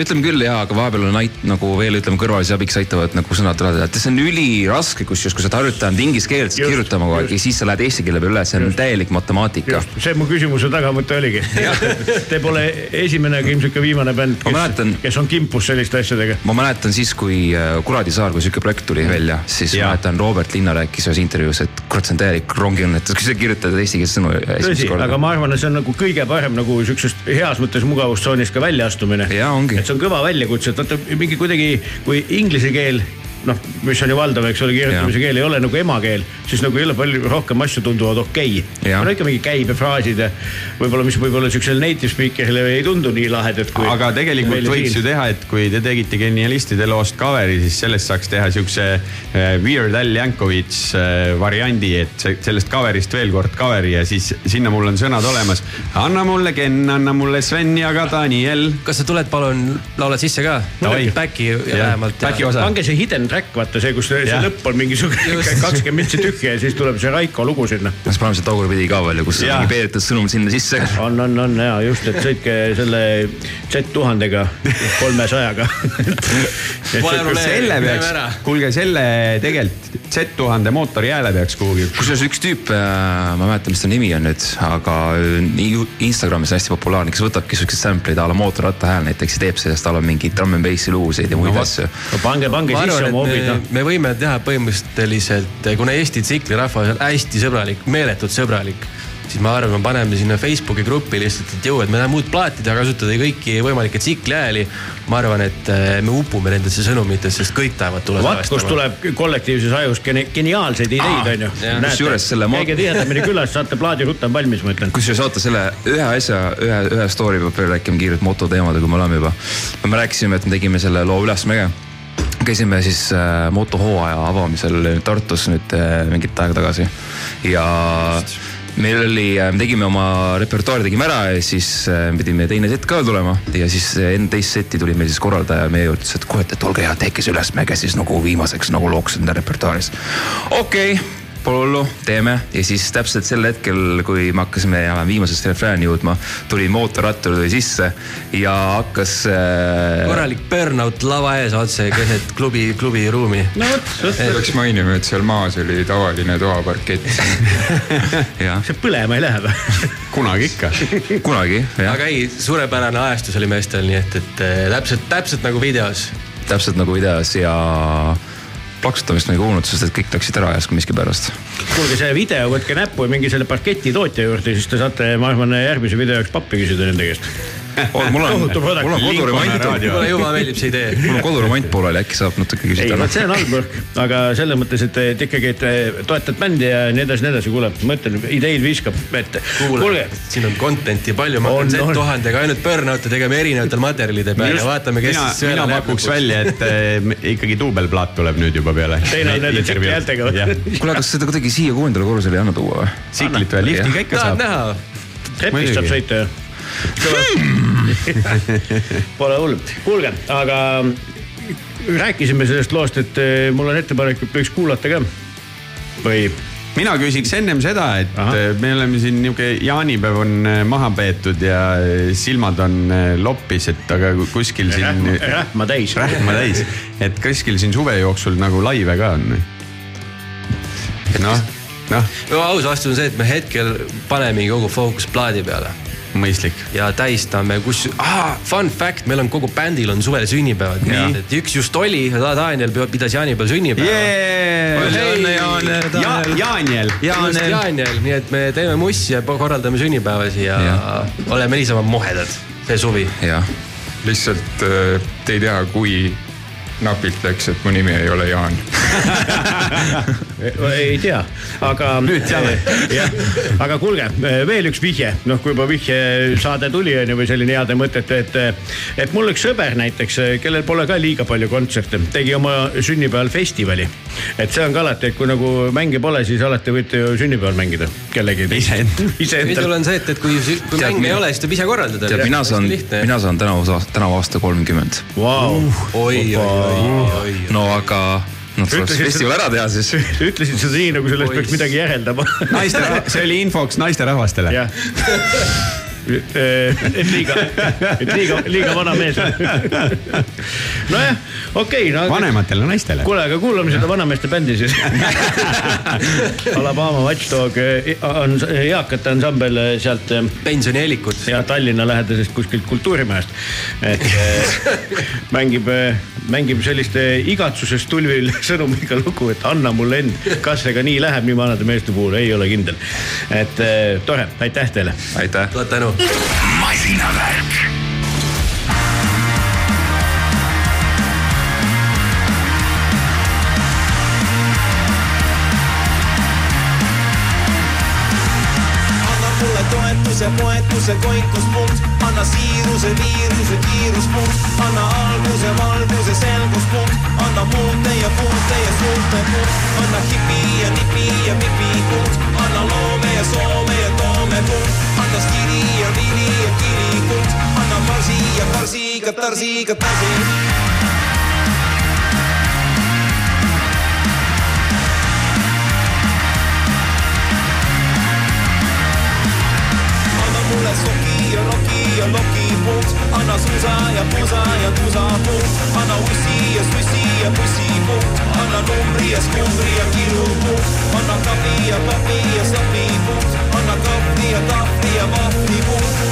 ütleme küll ja, aga vahepeal on ait- nagu veel ütleme kõrvalise abiks aitavad nagu sõnad tulevad, et see on üliraske, kusjuures kui sa oled harjutanud inglise keelt Just, kirjutama kogu aeg ja siis sa lähed eesti keele peale üle, see on täielik matemaatika. just, see mu küsimuse tagamõte oligi. Te pole esimene ega ilmselt ka viimane bänd, kes kes on kimpus selliste asjadega. ma mäletan siis, kui äh, Kuradisaar, kui sihuke projekt tuli välja, siis Jaa. ma mäletan Robert Linna rääkis ühes intervjuus, et kurat, see on täielik rongiõnnetus, kui sa kirjutad eestikeelset sõnu esimest tõsi, korda aga. ma arvan, et see on nagu kõige parem nagu siuksest heas mõttes mugavustsoonist ka väljaastumine. Et see on kõva väljakutse, et vaata mingi kuidagi, kui inglise keel noh, mis on ju valdav, eks ole, kirjutamise keel ei ole nagu emakeel, siis nagu jälle palju rohkem asju tunduvad okei okay.. No ikka mingi käibefraasid ja võib-olla, mis võib-olla siuksele native speaker'ile ei tundu nii lahedad kui. aga tegelikult võiks ju teha, et kui te tegite genialistide loost cover'i, siis sellest saaks teha siukse äh, Weird Al Yankovic äh, variandi, et sellest cover'ist veel kord cover'i ja siis sinna mul on sõnad olemas. anna mulle Ken, anna mulle Sven ja ka Daniel. kas sa tuled, palun, laulad sisse ka? Back'i vähemalt. back'i osa. pange see hidden track, vaata see, kus see, lõpp on mingisugune kakskümmend mintsi tühja ja siis tuleb see Raiko lugu sinna. siis paneme see tagurpidi ka veel, kus Jaa. on mingi peetud sõnum sinna sisse. on, on, on ja just, et sõitke selle Z1000-ga, kolmesajaga. Pole probleemi. selle peaks kuulge selle tegelikult Z1000 mootori hääle peaks kuhugi. kusjuures üks tüüp, ma ei mäleta, mis ta nimi on nüüd, aga nii Instagramis on hästi populaarne, kes võtabki siukseid sample'id a la mootorratta hääl näiteks ja teeb sellest a la mingi trumm n bassi luusid ja muid no, asju. pange, pange ma sisse oma hobid, me, noh. me võime teha põhimõtteliselt, kuna Eesti tsiklirahvas on hästi sõbralik, meeletult sõbralik, siis ma arvan, me paneme sinna Facebooki gruppi lihtsalt, et jõu, et me tahame uut plaati teha, kasutada kõiki võimalikke tsikliääli. ma arvan, et eh, me upume nendesse sõnumitesse, sest kõik tahavad tulla vaat kust tuleb kollektiivses ajus geni- geniaalseid ideid, onju. jah. Kusjuures selle ma- käige tihedamini külas, saate plaadi rutem valmis, ma ütlen. kusjuures oota selle ühe asja, ühe, ühe story peab veel rääkima kiirelt mototeemadega, kui me oleme juba. me rääkisime, et me tegime selle loo Ülesmäge. Käisime siis äh, motohooaja avamisel Tartus nüüd äh, mingit aega tagasi ja meil oli, me tegime oma repertuaari tegime ära ja siis äh, pidime teine sett ka tulema ja siis äh, enne teist setti tuli meil siis korraldaja meie juurde, ütles, et kuule, et olge hea, tehke see ülesmäge siis nagu viimaseks nagu looks enda repertuaaris. okei okay Pole hullu, teeme ja siis täpselt sel hetkel, kui me hakkasime enam-vähem viimasest refrääni jõudma, tuli mootorrattur tuli sisse ja hakkas äh,. korralik burnout lava ees otse keset klubi, klubi ruumi. no vot, peaks mainima, et seal maas oli tavaline toaparkett. see põlema ei lähe või? kunagi ikka. kunagi jah, aga ei, suurepärane ajastus oli meestel, nii et, et eh, täpselt, täpselt nagu videos. täpselt nagu videos ja plaksutamist ma ei kuulnud, sest et kõik läksid ära järsku miskipärast. kuulge, see video, võtke näppu ja minge selle parketi tootja juurde, siis te saate, ma arvan, järgmise video jaoks pappi küsida nende käest. mul on, mul on koduremont, mulle jumala meeldib see idee. mul on koduremont pooleli, äkki saab natuke ei, küsida vot see on halb õhk, aga selles mõttes, et, et ikkagi, et toetad bändi ja nii edasi, nii edasi, kuule, ma ütlen, ideid viskab ette. kuule siin on content'i palju, ma hakkan on. Z-tuhandega ainult burnout'e tegema erinevatel materjalide peal ja vaatame, kes mina, siis mina pakuks. välja, et eh, ikkagi duubelplaat tuleb nüüd juba peale. Teine on nende häältega või? kuule, kas seda kuidagi siia kuuendale korrusele ei anna tuua või? tsiklit või liftiga ikka tahad saab. näha? trepist saab sõita ju. Pole hull, kuulge, aga rääkisime sellest loost, et eh, mul on ettepanek, et võiks kuulata ka. või mina küsiks ennem seda, et Ahah. eh, me oleme siin nihuke jaanipäev on eh, maha peetud ja silmad on loppis, et aga kuskil siin rähma, rähma täis. rähma täis, et kuskil siin suve jooksul nagu laive ka on või? noh, noh, no aus vastus on see, et me hetkel panemegi kogu fookus plaadi peale mõistlik. ja tähistame, kus ah,, fun fact, meil on kogu bändil on suvel sünnipäevad, et üks just oli, Daniel pidas jaanipäeval sünnipäeva. Õnne, Jaan, ja. Jaaniel. just Jaaniel, nii et me teeme mussi ja korraldame sünnipäevasi ja, ja. Ja. oleme niisama mohedad see suvi. jah, lihtsalt äh, te ei tea, kui napilt läks, et mu nimi ei ole Jaan. ei tea, aga. Nüüd teame. jah, aga kuulge, veel üks vihje, noh, kui juba vihje saade tuli, on ju, või selline heade mõtete, et. et mul üks sõber näiteks, kellel pole ka liiga palju kontserte, tegi oma sünnipäeval festivali. et see on ka alati, et kui nagu mänge pole, siis alati võite ju sünnipäeval mängida kellegi. Iseendal. minul. on see, et, et kui, kui Tead, mänge ei ole, siis tuleb ise korraldada. tead, mina saan, mina saan tänavu, tänavu aasta kolmkümmend. Vau, oi, oi, oi, oi. No aga, tuleks Ütlesid festival ära teha siis. ütlesid seda nii, nagu sellest peaks midagi järeldama. naiste, see oli infoks naisterahvastele. et liiga, et liiga, liiga vana mees. nojah, okei okay,, no. vanematele naistele. kuule, aga kuulame seda vanameeste bändi siis. Alabama Watchdog eh, on eakate ansambel eh, sealt eh, pensionieelikud. ja Tallinna lähedasest kuskilt kultuurimajast. et eh, mängib, mängib selliste igatsusest tulvil sõnumiga lugu, et anna mulle end. kas see ka nii läheb nii vanade meeste puhul, ei ole kindel. et eh, tore, aitäh teile. aitäh. tuhat tänu. masinavärk. mulle toetuse, poetuse, koituspunkt, anna siiruse, viiruse, kiiruspunkt, anna alguse, valguse, selguspunkt, anna muute ja puute ja suurte punkt, anna kipi ja nipi ja mipi punkt, anna loome ja soome ja toome punkt, anna stiili ja viili ja kiili punkt, anna marsi ja farsi, katarsi, katarsi. anna mulle soki ja noki ja loki punkt, anna suusa ja pusa ja tusa punkt, anna ussi ja sussi ja bussi punkt, anna numbri ja skumbri ja kilu punkt, anna kapi ja papi ja sapi punkt, anna kahvli ja tahvli ja vahvli punkt,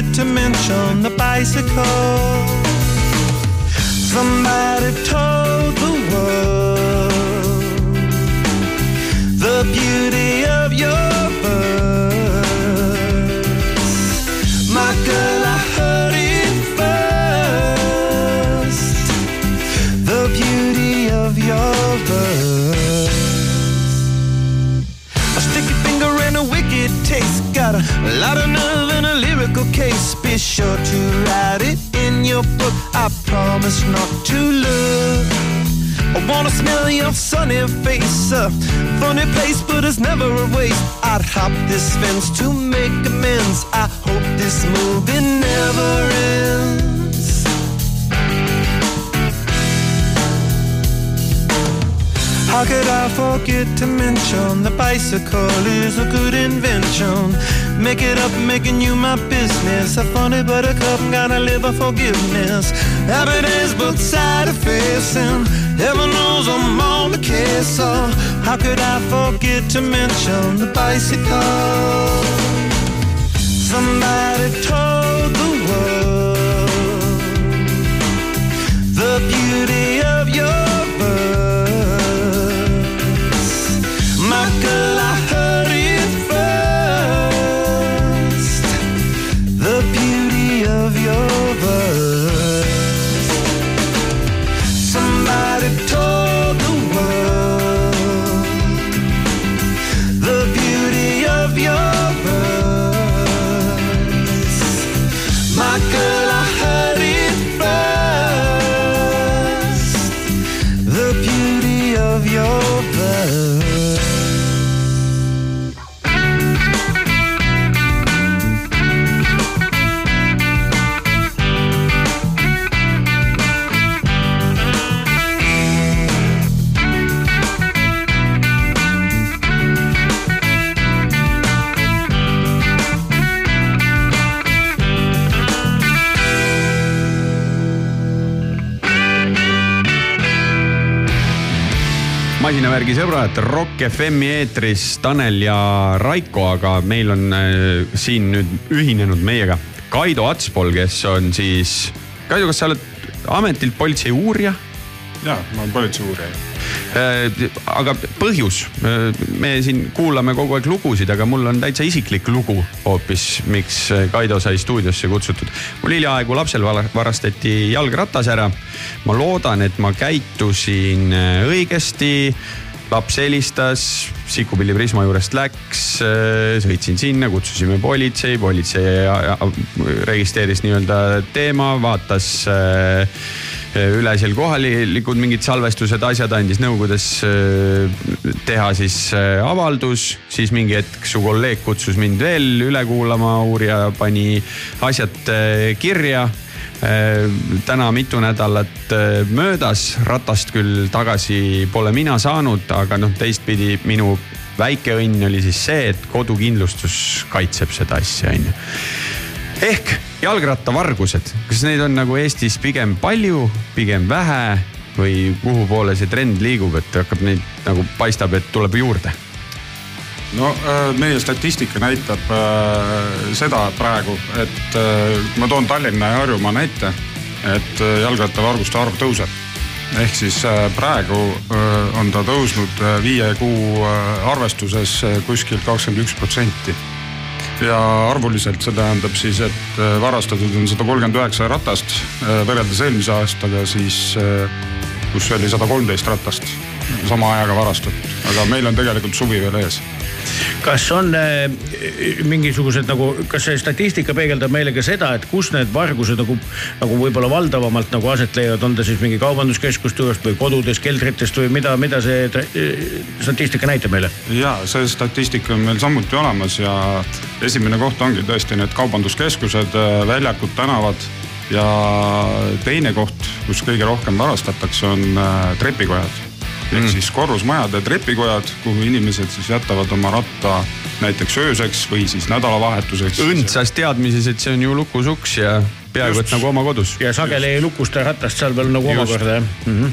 forget to mention the bicycle? Somebody told the world the beauty of your verse. My girl, I heard it first. The beauty of your verse. A sticky finger and a wicked taste. Got a lot of nerve and a case. Be sure to write it in your book. I promise not to look. I wanna smell your sunny face. A funny place, but it's never a waste. I'd hop this fence to make amends. I hope this movie never ends. How could I forget to mention the bicycle is a good invention? Make it up, making you my business. A funny buttercup, gotta live a forgiveness. Happy days, but sad facing. Heaven knows I'm on the case. So oh, how could I forget to mention the bicycle? Somebody told the world the beauty of your masinavärgi sõbrad, Rock FM-i eetris Tanel ja Raiko, aga meil on äh, siin nüüd ühinenud meiega Kaido Atspool, kes on siis, Kaido, kas sa oled ametilt politsei uurija? ja, ma olen politsei uurija. aga põhjus, me siin kuulame kogu aeg lugusid, aga mul on täitsa isiklik lugu hoopis, miks Kaido sai stuudiosse kutsutud. mul hiljaaegu lapsel varastati jalgratas ära. ma loodan, et ma käitusin äh, õigesti laps helistas, Sikupilli Prisma juurest läks, sõitsin sinna, kutsusime politsei, politsei registreeris nii-öelda teema, vaatas äh, üle seal kohalikud mingid salvestused, asjad, andis nõu, kuidas äh, teha siis äh, avaldus, siis mingi hetk su kolleeg kutsus mind veel üle kuulama, uurija pani asjad äh, kirja täna mitu nädalat möödas, ratast küll tagasi pole mina saanud, aga noh, teistpidi minu väike õnn oli siis see, et kodukindlustus kaitseb seda asja, onju. ehk jalgrattavargused, kas neid on nagu Eestis pigem palju, pigem vähe või kuhu poole see trend liigub, et hakkab neid nagu paistab, et tuleb juurde? No äh, meie statistika näitab äh, seda praegu, et äh, ma toon Tallinna ja Harjumaa näite, et jalgrattavarguste arv tõuseb. ehk siis praegu on ta tõusnud viie kuu arvestuses kuskil kakskümmend üks protsenti. Ja arvuliselt see tähendab siis, et varastatud on sada kolmkümmend üheksa ratast võrreldes eelmise aastaga siis, kus oli sada kolmteist ratast. Sama ajaga varastatud, aga meil on tegelikult suvi veel ees kas on äh, mingisugused nagu, kas see statistika peegeldab meile ka seda, et kus need vargused nagu, nagu võib-olla valdavamalt nagu aset leiavad, on ta siis mingi kaubanduskeskuste juurest või kodudes, keldritest või mida, mida see äh, statistika näitab meile? ja see statistika on meil samuti olemas ja esimene koht ongi tõesti need kaubanduskeskused, äh, väljakud, tänavad ja teine koht, kus kõige rohkem varastatakse, on trepikojad ehk mm. siis korrusmajade trepikojad, kuhu inimesed siis jätavad oma ratta näiteks ööseks või siis nädalavahetuseks. õndsas teadmises, et see on ju lukus-uks ja peaaegu et nagu oma kodus. ja sageli ei lukusta ratast seal veel nagu omakorda jah mm -hmm.?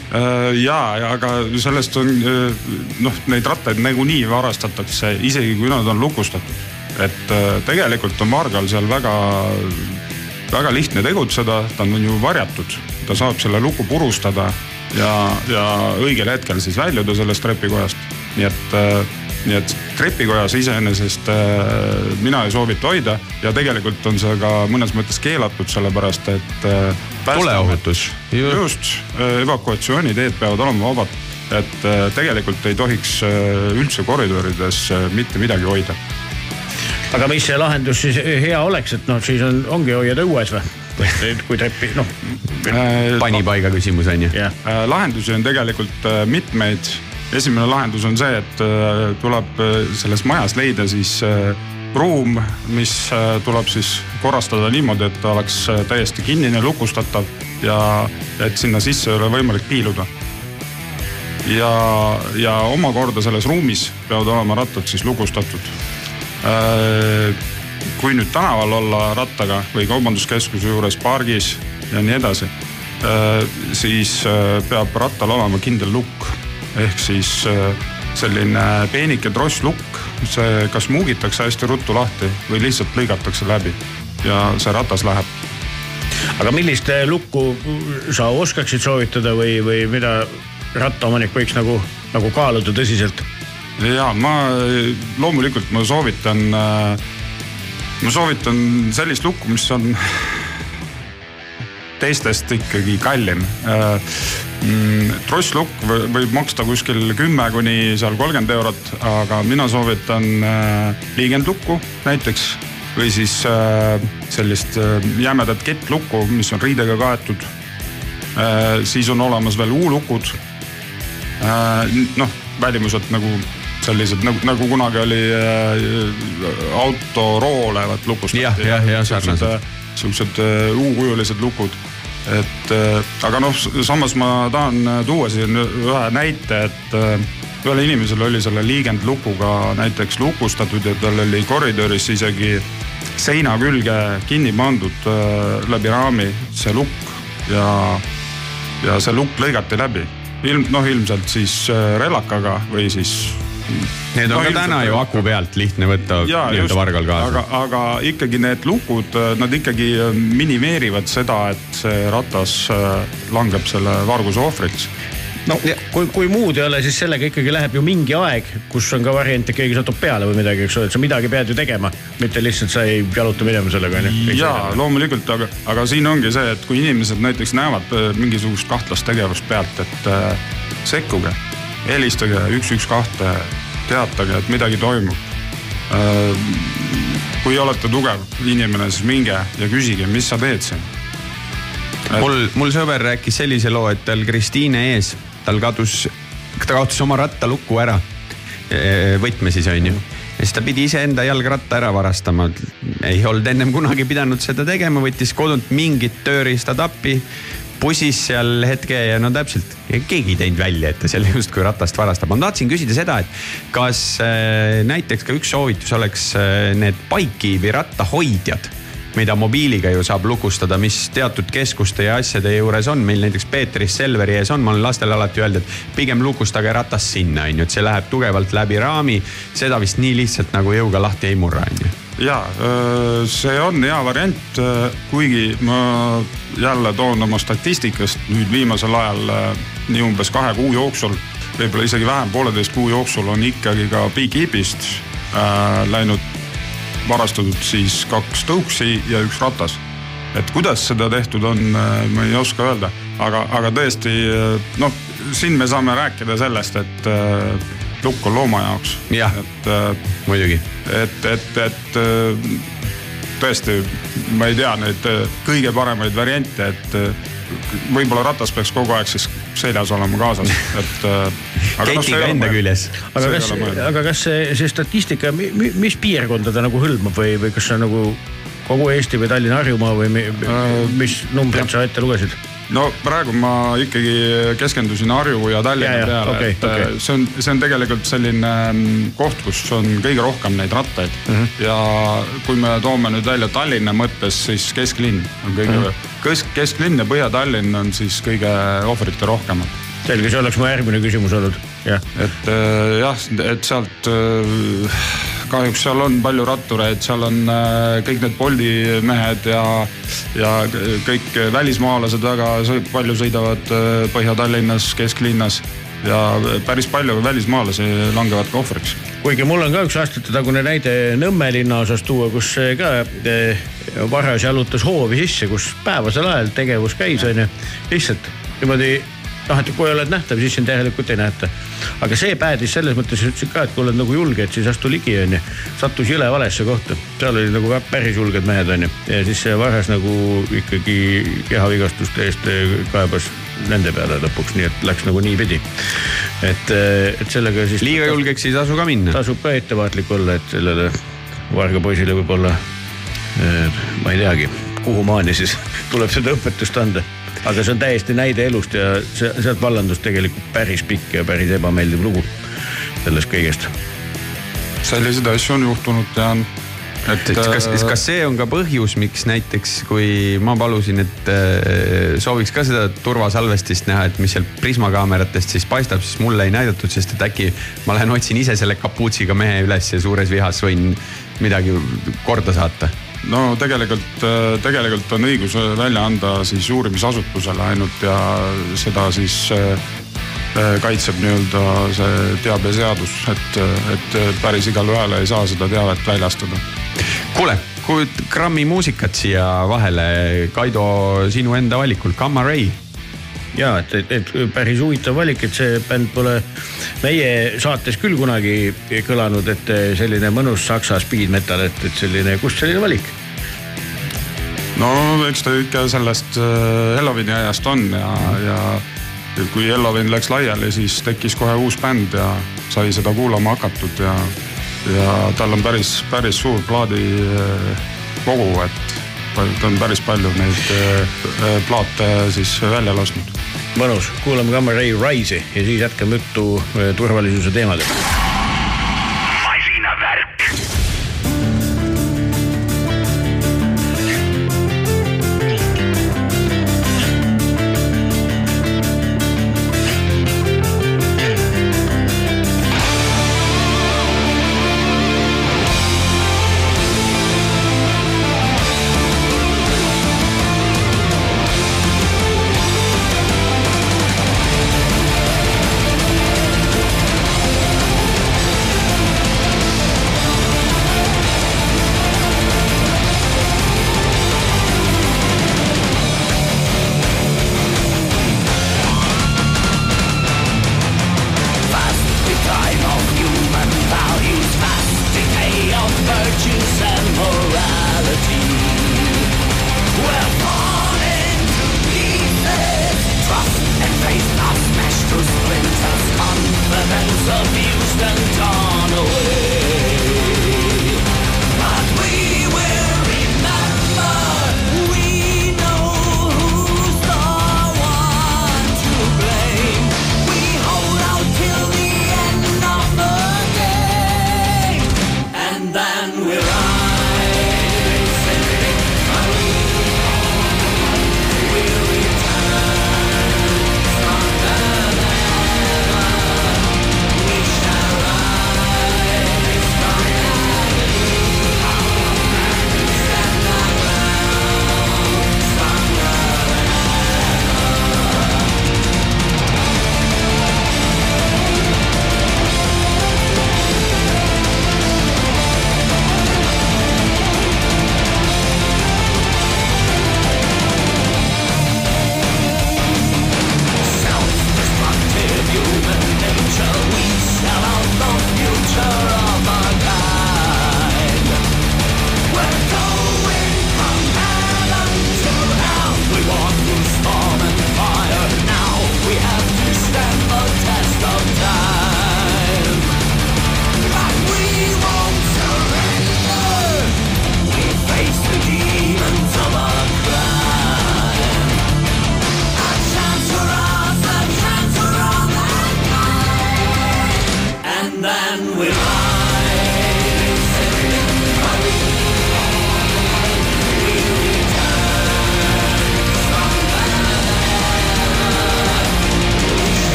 ja, ja aga sellest on noh, neid rattaid nagunii varastatakse, isegi kui nad on lukustatud. et äh, tegelikult on vargal seal väga, väga lihtne tegutseda, ta on ju varjatud, ta saab selle luku purustada ja, ja õigel hetkel siis väljuda sellest trepikojast. nii et, nii et trepikojas iseenesest mina ei soovita hoida ja tegelikult on see ka mõnes mõttes keelatud, sellepärast et. tuleohutus. just, evakuatsiooniteed peavad olema vabad, et tegelikult ei tohiks üldse koridorides mitte midagi hoida aga mis see lahendus siis hea oleks, et noh, siis on, ongi hoiad õues või? Kui treppi, noh. panipaiga küsimus on ju. lahendusi on tegelikult mitmeid. esimene lahendus on see, et tuleb selles majas leida siis ruum, mis tuleb siis korrastada niimoodi, et ta oleks täiesti kinnine, lukustatav ja et sinna sisse ei ole võimalik piiluda. ja, ja omakorda selles ruumis peavad olema rattad siis lukustatud kui nüüd tänaval olla rattaga või kaubanduskeskuse juures, pargis ja nii edasi, siis peab rattal olema kindel lukk. ehk siis selline peenike trosslukk, see kas muugitakse hästi ruttu lahti või lihtsalt lõigatakse läbi ja see ratas läheb. aga millist lukku sa oskaksid soovitada või, või mida rattaomanik võiks nagu, nagu kaaluda tõsiselt? ja ma loomulikult ma soovitan äh, ma soovitan sellist lukku, mis on teistest ikkagi kallim. Mm, trosslukk võib maksta kuskil kümme kuni seal kolmkümmend eurot, aga mina soovitan liigendlukku näiteks või siis sellist jämedat kettlukku, mis on riidega kaetud. siis on olemas veel U-lukud. noh, välimuselt nagu sellised nagu, nagu kunagi oli äh, autoroole vaat lukustati. jah, jah, jah, sarnased. siuksed äh, U-kujulised lukud. et äh, aga noh, samas ma tahan tuua siin ühe näite, et äh, ühel inimesel oli selle liigendlukuga näiteks lukustatud ja tal oli koridoris isegi seina külge kinni pandud äh, läbi raami see lukk ja, ja see lukk lõigati läbi. ilm, noh ilmselt siis äh, relakaga või siis Need on ka täna ju aku pealt lihtne võtta nii-öelda vargal kaasa. aga, aga ikkagi need lukud, nad ikkagi minimeerivad seda, et see ratas äh, langeb selle varguse ohvriks no kui, kui muud ei ole, siis sellega ikkagi läheb ju mingi aeg, kus on ka variant, et keegi satub peale või midagi, eks ole, et sa midagi pead ju tegema. mitte lihtsalt sa ei jaluta minema sellega on ju. ja loomulikult, aga, aga siin ongi see, et kui inimesed näiteks näevad äh, mingisugust kahtlast tegevust pealt, et äh, sekkuge helistage üks, üks, kahte, teatage, et midagi toimub. Äh, kui olete tugev inimene, siis minge ja küsige, mis sa teed siin. mul, mul sõber rääkis sellise loo, et tal Kristiine ees, tal kadus, ta kaotas oma rattalukku ära. võtme siis onju. ja siis ta pidi iseenda jalgratta ära varastama. ei olnud ennem kunagi pidanud seda tegema, võttis kodunt mingid tööriistad appi pusis seal hetke ja no täpselt, keegi ei teinud välja, et ta seal justkui ratast varastab. ma tahtsin küsida seda, et kas äh, näiteks ka üks soovitus oleks äh, need paikiivi rattahoidjad mida mobiiliga ju saab lukustada, mis teatud keskuste ja asjade juures on, meil näiteks Peetris Selveri ees on, ma olen lastele alati öelnud, et pigem lukustage ratas sinna, onju, et see läheb tugevalt läbi raami. seda vist nii lihtsalt nagu jõuga lahti ei murra, onju. ja see on hea variant, kuigi ma jälle toon oma statistikast nüüd viimasel ajal nii umbes kahe kuu jooksul, võib-olla isegi vähem, pooleteist kuu jooksul on ikkagi ka Big-Keepist äh, läinud varastatud siis kaks tõuksi ja üks ratas. et kuidas seda tehtud on, ma ei oska öelda, aga, aga tõesti noh, siin me saame rääkida sellest, et äh, lukk on looma jaoks. et äh, muidugi, et, et, et äh, tõesti, ma ei tea neid äh, kõige paremaid variante, et äh, võib-olla ratas peaks kogu aeg siis seljas olema kaasas, et äh,. ketiga enda küljes. aga kas, aga kas see, see statistika, mis piirkonda ta nagu hõlmab või, või kas see on nagu kogu Eesti või Tallinna-Harjumaa või mi, mis numbrid sa ette lugesid? No praegu ma ikkagi keskendusin Harju ja Tallinna Ja, peale okei, et äh, okei. see on, see on tegelikult selline mm, koht, kus on kõige rohkem neid rattaid mm. -hmm. ja kui me toome nüüd välja Tallinna mõttes, siis kesklinn on kõige mm. -hmm. kesk, kesklinn ja Põhja-Tallinn on siis kõige ohvrite rohkemad. selge, see oleks mu järgmine küsimus olnud, jah. et äh, jah, et sealt äh, kahjuks seal on palju rattureid, seal on äh, kõik need Bolti mehed ja, ja kõik välismaalased väga palju sõidavad äh, Põhja-Tallinnas, kesklinnas ja päris palju välismaalasi langevad ka ohvriks. kuigi mul on ka üks aastatetagune näide Nõmme linnaosas tuua, kus ka Varjas jalutas hoovi sisse, kus päevasel ajal tegevus käis, onju. lihtsalt niimoodi noh, et kui oled nähtav, siis sind järelikult ei nähta. aga see päädis selles mõttes, ütlesid ka, et kui oled nagu julge, et siis astu ligi, onju. sattus jõle valesse kohta, seal olid nagu päris julged mehed, onju. ja siis see Varjas nagu ikkagi kehavigastuste eest eh, kaebas nende peale lõpuks, nii et läks nagu niipidi. et, et sellega siis. liiga julgeks ei tasu ka minna. tasub ka ettevaatlik olla, et sellele Varga poisile võib-olla, ma ei teagi, kuhumaani siis tuleb seda õpetust anda. Aga see on täiesti näide elust ja see, sealt vallandus tegelikult päris pikk ja päris ebameeldiv lugu sellest kõigest. selliseid asju on juhtunud, tean. et et kas, kas see on ka põhjus, miks näiteks, kui ma palusin, et äh, sooviks ka seda turvasalvestist näha, et mis seal Prisma kaameratest siis paistab, siis mulle ei näidatud, sest et äkki ma lähen otsin ise selle kapuutsiga mehe üles ja suures vihas võin midagi korda saata no tegelikult, tegelikult on õigus välja anda siis uurimisasutusele ainult ja seda siis äh, kaitseb nii-öelda see teabeseadus, et, et päris igale ühele ei saa seda teavet väljastada. kuule, kui grammi muusikat siia vahele, Kaido, sinu enda valikul, Gamma Ray. ja et, et, et päris huvitav valik, et see bänd pole meie saates küll kunagi kõlanud, et selline mõnus saksa speed metal, et, et selline, kust selline valik? No eks ta ikka sellest äh, Ellovini ajast on ja, ja kui Ellovin läks laiali, siis tekkis kohe uus bänd ja sai seda kuulama hakatud ja, ja tal on päris, päris suur plaadikogu, et ta on päris palju neid äh, plaate siis välja lasknud. mõnus, kuulame Gamma Ray Rise'i ja siis jätkame juttu turvalisuse teemadel.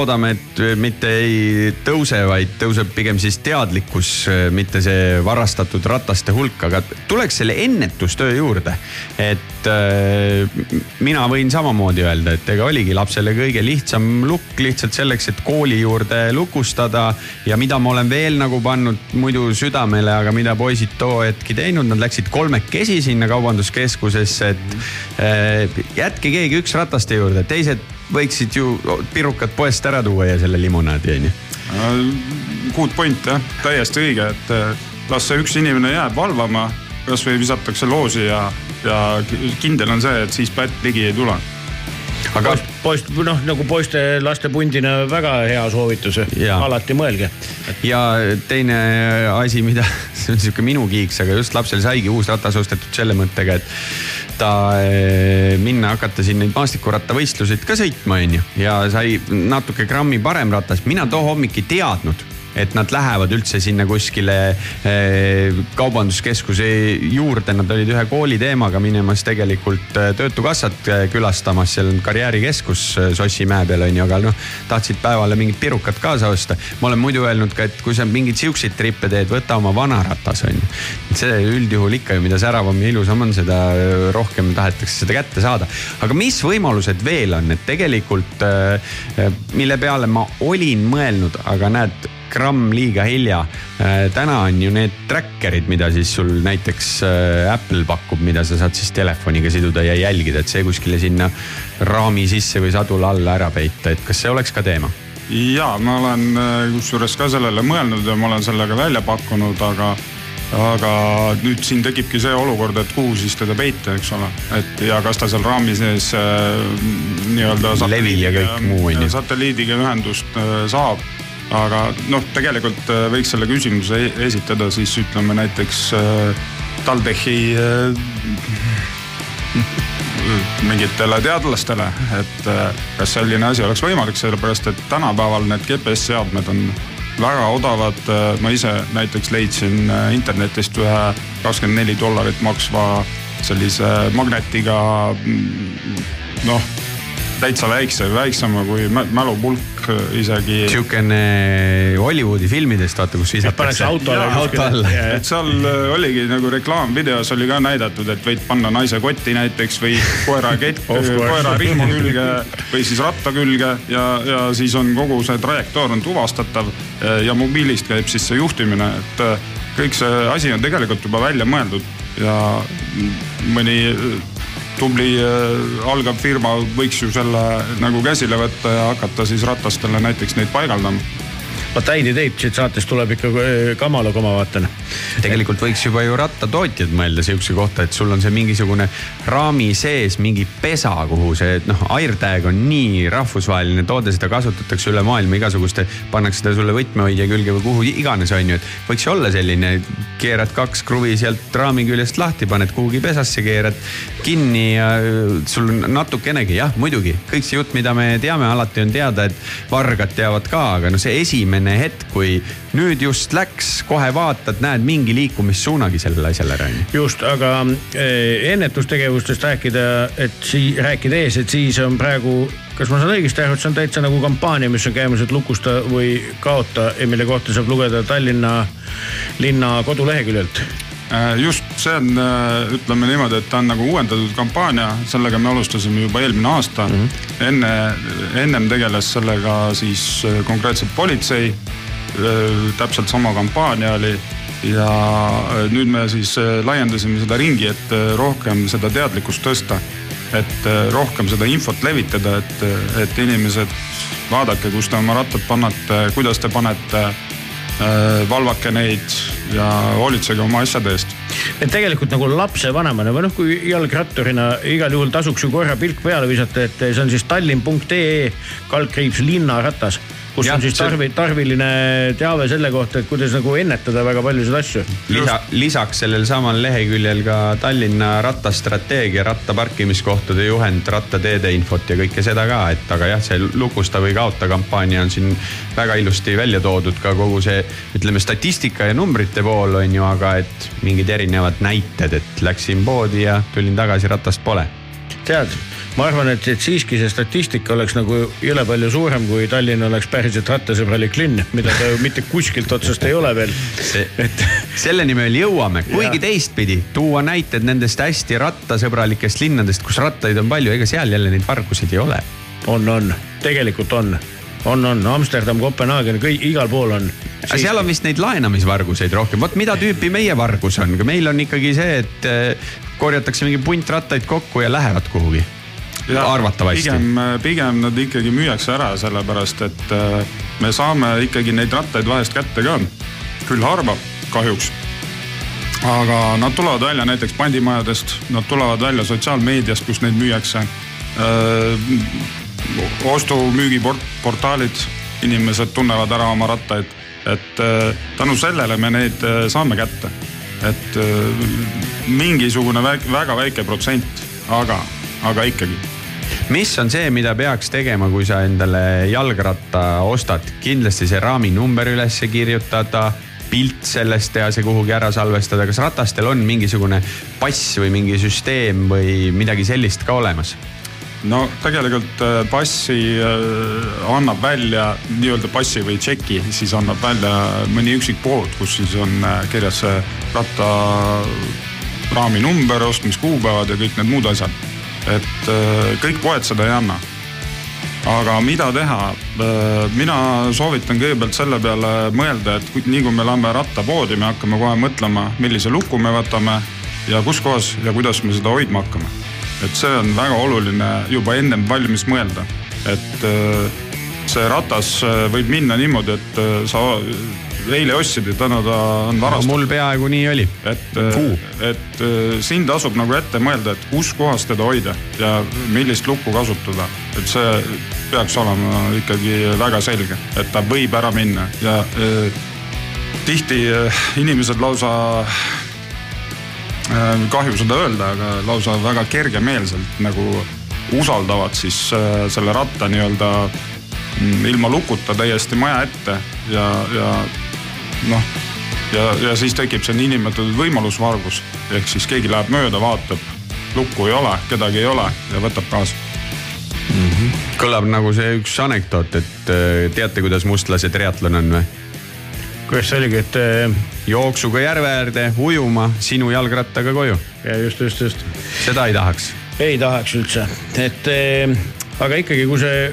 loodame, et mitte ei tõuse, vaid tõuseb pigem siis teadlikkus, mitte see varastatud rataste hulk, aga tuleks selle ennetustöö juurde. et äh, mina võin samamoodi öelda, et ega oligi lapsele kõige lihtsam lukk lihtsalt selleks, et kooli juurde lukustada ja mida ma olen veel nagu pannud muidu südamele, aga mida poisid too hetk ei teinud, nad läksid kolmekesi sinna kaubanduskeskusesse, et äh, jätke keegi üks rataste juurde, teised võiksid ju pirukad poest ära tuua ja selle limonaadi onju. Good point jah, täiesti õige, et eh, las see üks inimene jääb valvama, kasvõi visatakse loosi ja, ja kindel on see, et siis pätt ligi ei tule. aga poist, noh nagu poiste lastepundina väga hea soovitus, alati mõelge. ja teine asi, mida, see on sihuke minu kiiks, aga just lapsel saigi uus ratas ostetud selle mõttega, et ta eh, minna hakata siin neid maastikurattavõistluseid ka sõitma, onju. ja sai natuke grammi parem ratas, mina too hommik ei teadnud et nad lähevad üldse sinna kuskile eh, kaubanduskeskuse juurde, nad olid ühe kooli teemaga minemas tegelikult eh, Töötukassat eh, külastamas, seal on karjäärikeskus Sossimäe peal on ju, aga noh, tahtsid päevale mingit pirukat kaasa osta. ma olen muidu öelnud ka, et kui sa mingeid siukseid trippe teed, võta oma vana ratas on ju. see üldjuhul ikka ju, mida säravam ja ilusam on, seda rohkem tahetakse seda kätte saada. aga mis võimalused veel on, et tegelikult mille peale ma olin mõelnud, aga näed gramm liiga hilja. täna on ju need tracker'id, mida siis sul näiteks äh, Apple pakub, mida sa saad siis telefoniga siduda ja jälgida, et see kuskile sinna raami sisse või sadula alla ära peita, et kas see oleks ka teema? ja ma olen eh, kusjuures ka sellele mõelnud ja ma olen selle ka välja pakkunud, aga, aga nüüd siin tekibki see olukord, et kuhu siis teda peita, eks ole, et ja kas ta seal raami sees äh, nii-öelda. Levil ja kõik muu, on ju. satelliidiga ühendust äh, saab aga noh, tegelikult äh, võiks selle küsimuse e- esitada siis ütleme näiteks äh, TalTechi äh, mingitele teadlastele, et kas selline asi oleks võimalik, sellepärast et tänapäeval need GPS-seadmed on väga odavad. ma ise näiteks leidsin internetist ühe kakskümmend neli dollarit maksva sellise magnetiga mm, noh, täitsa väikse, väiksema kui mä- mälupulk isegi. sihukene Hollywoodi filmidest vaata, kus visatakse pannakse autole auto alla. et seal äh, oligi nagu reklaamvideos oli ka näidatud, et võid panna naise kotti näiteks või koera kett, koera rihma külge või siis ratta külge ja, ja siis on kogu see trajektoor on tuvastatav äh, ja mobiilist käib siis see juhtimine, et kõik see asi on tegelikult juba välja mõeldud ja mõni tubli äh, algav firma võiks ju selle nagu käsile võtta ja hakata siis ratastele näiteks neid paigaldama vot häid ideid siit saatest tuleb ikka eh, kamaluga, ma vaatan. tegelikult võiks juba ju rattatootjad mõelda sihukese kohta, et sul on see mingisugune raami sees mingi pesa, kuhu see noh, AirTag on nii rahvusvaheline toode, seda kasutatakse üle maailma igasuguste, pannakse ta sulle võtmehoidja külge või kuhu iganes on ju, et võiks olla selline, keerad kaks kruvi sealt raami küljest lahti, paned kuhugi pesasse, keerad kinni ja äh, sul natukenegi jah, muidugi kõik see jutt, mida me teame, alati on teada, et vargad teavad ka, aga no see esimene hetk, kui nüüd just läks, kohe vaatad, näed mingi liikumissuunagi sellele asjale onju. just, aga eh, ennetustegevustest rääkida, et sii-, rääkida ees, et siis on praegu, kas ma saan õigesti aru, et see on täitsa nagu kampaania, mis on käimas, et lukusta või kaota ja mille kohta saab lugeda Tallinna linna koduleheküljelt. Äh, just see on, ütleme niimoodi, et ta on nagu uuendatud kampaania, sellega me alustasime juba eelmine aasta mm. -hmm. enne, ennem tegeles sellega siis äh, konkreetselt politsei. täpselt sama kampaania oli ja äh, nüüd me siis äh, laiendasime seda ringi, et äh, rohkem seda teadlikkust tõsta. et äh, rohkem seda infot levitada, et, et inimesed vaadake, kus te oma rattad panete, kuidas te panete Äh, valvake neid ja hoolitsege oma asjade eest. et tegelikult nagu lapsevanemana või noh, kui jalgratturina igal juhul tasuks ju korra pilk peale visata, et see on siis tallinn.ee kaldkriips linnaratas, kus Jah, on siis tarvi, tarviline teave selle kohta, et kuidas nagu ennetada väga paljusid asju. lisa, lisaks sellel samal leheküljel ka Tallinna rattastrateegia, rattaparkimiskohtade juhend, rattateede infot ja kõike seda ka, et aga jah, see lukusta või kaota kampaania on siin väga ilusti välja toodud ka kogu see, ütleme statistika ja numbrite pool on ju, aga et mingid erinevad näited, et läksin poodi ja tulin tagasi, ratast pole. tead, ma arvan, et, et siiski see statistika oleks nagu jõle palju suurem, kui Tallinn oleks päriselt rattasõbralik linn, mida ta ju mitte kuskilt otsast ei ole veel. see, selleni me veel jõuame, kuigi teistpidi tuua näited nendest hästi rattasõbralikest linnadest, kus rattaid on palju, ega seal jälle neid varguseid ei ole. On, on, tegelikult on, on, on. Amsterdam, Kopenhaagen, kõik igal pool on. aga seal on vist neid laenamisvarguseid rohkem, vot mida tüüpi meie vargus on, meil on ikkagi see, et eh, korjatakse mingi punt rattaid kokku ja lähevad kuhugi. arvatavasti. pigem, pigem nad ikkagi müüakse ära, sellepärast et äh, me saame ikkagi neid rattaid vahest kätte ka. küll harva, kahjuks. aga nad tulevad välja näiteks pandimajadest, nad tulevad välja sotsiaalmeediast, kus neid müüakse. ostu-müügiportaalid, inimesed tunnevad ära oma rattaid, et äh, tänu sellele me neid äh, saame kätte. et äh, mingisugune väga väike protsent, aga, aga ikkagi mis on see, mida peaks tegema, kui sa endale jalgratta ostad, kindlasti see raaminumber üles kirjutada pilt sellest teha, see kuhugi ära salvestada, kas ratastel on mingisugune pass või mingi süsteem või midagi sellist ka olemas? no tegelikult äh, passi äh, annab välja nii-öelda passi või tšeki, siis annab välja mõni üksik pood, kus siis on äh, kirjas see ratta raami number, ostmiskuupäevad ja kõik need muud asjad. Et äh, kõik poed seda ei anna. aga mida teha? mina soovitan kõigepealt selle peale mõelda, et nii kui me läheme rattapoodi, me hakkame kohe mõtlema, millise luku me võtame ja kus kohas ja kuidas me seda hoidma hakkame et see on väga oluline juba ennem valmis mõelda, et äh, see ratas äh, võib minna niimoodi, et äh, sa eile ostsid ja täna ta on varastatud. mul peaaegu nii oli. et, et äh, siin tasub nagu ette mõelda, et kus kohas teda hoida ja millist lukku kasutada, et see peaks olema ikkagi väga selge, et ta võib ära minna ja äh, tihti äh, inimesed lausa Äh, kahju seda öelda, aga lausa väga kergemeelselt nagu usaldavad siis äh, selle ratta nii-öelda mm, ilma lukuta täiesti maja ette ja, ja noh, ja, ja siis tekib see niinimetatud võimalusvargus ehk siis keegi läheb mööda, vaatab, lukku ei ole, kedagi ei ole ja võtab kaasa. kõlab nagu see üks anekdoot, et eh, teate, kuidas mustlase triatlon on või? kuidas see oligi, et äh, jooksuga järve äärde, ujuma, sinu jalgrattaga koju. ja just, just, just seda ei tahaks. ei tahaks üldse, et äh, aga ikkagi, kui see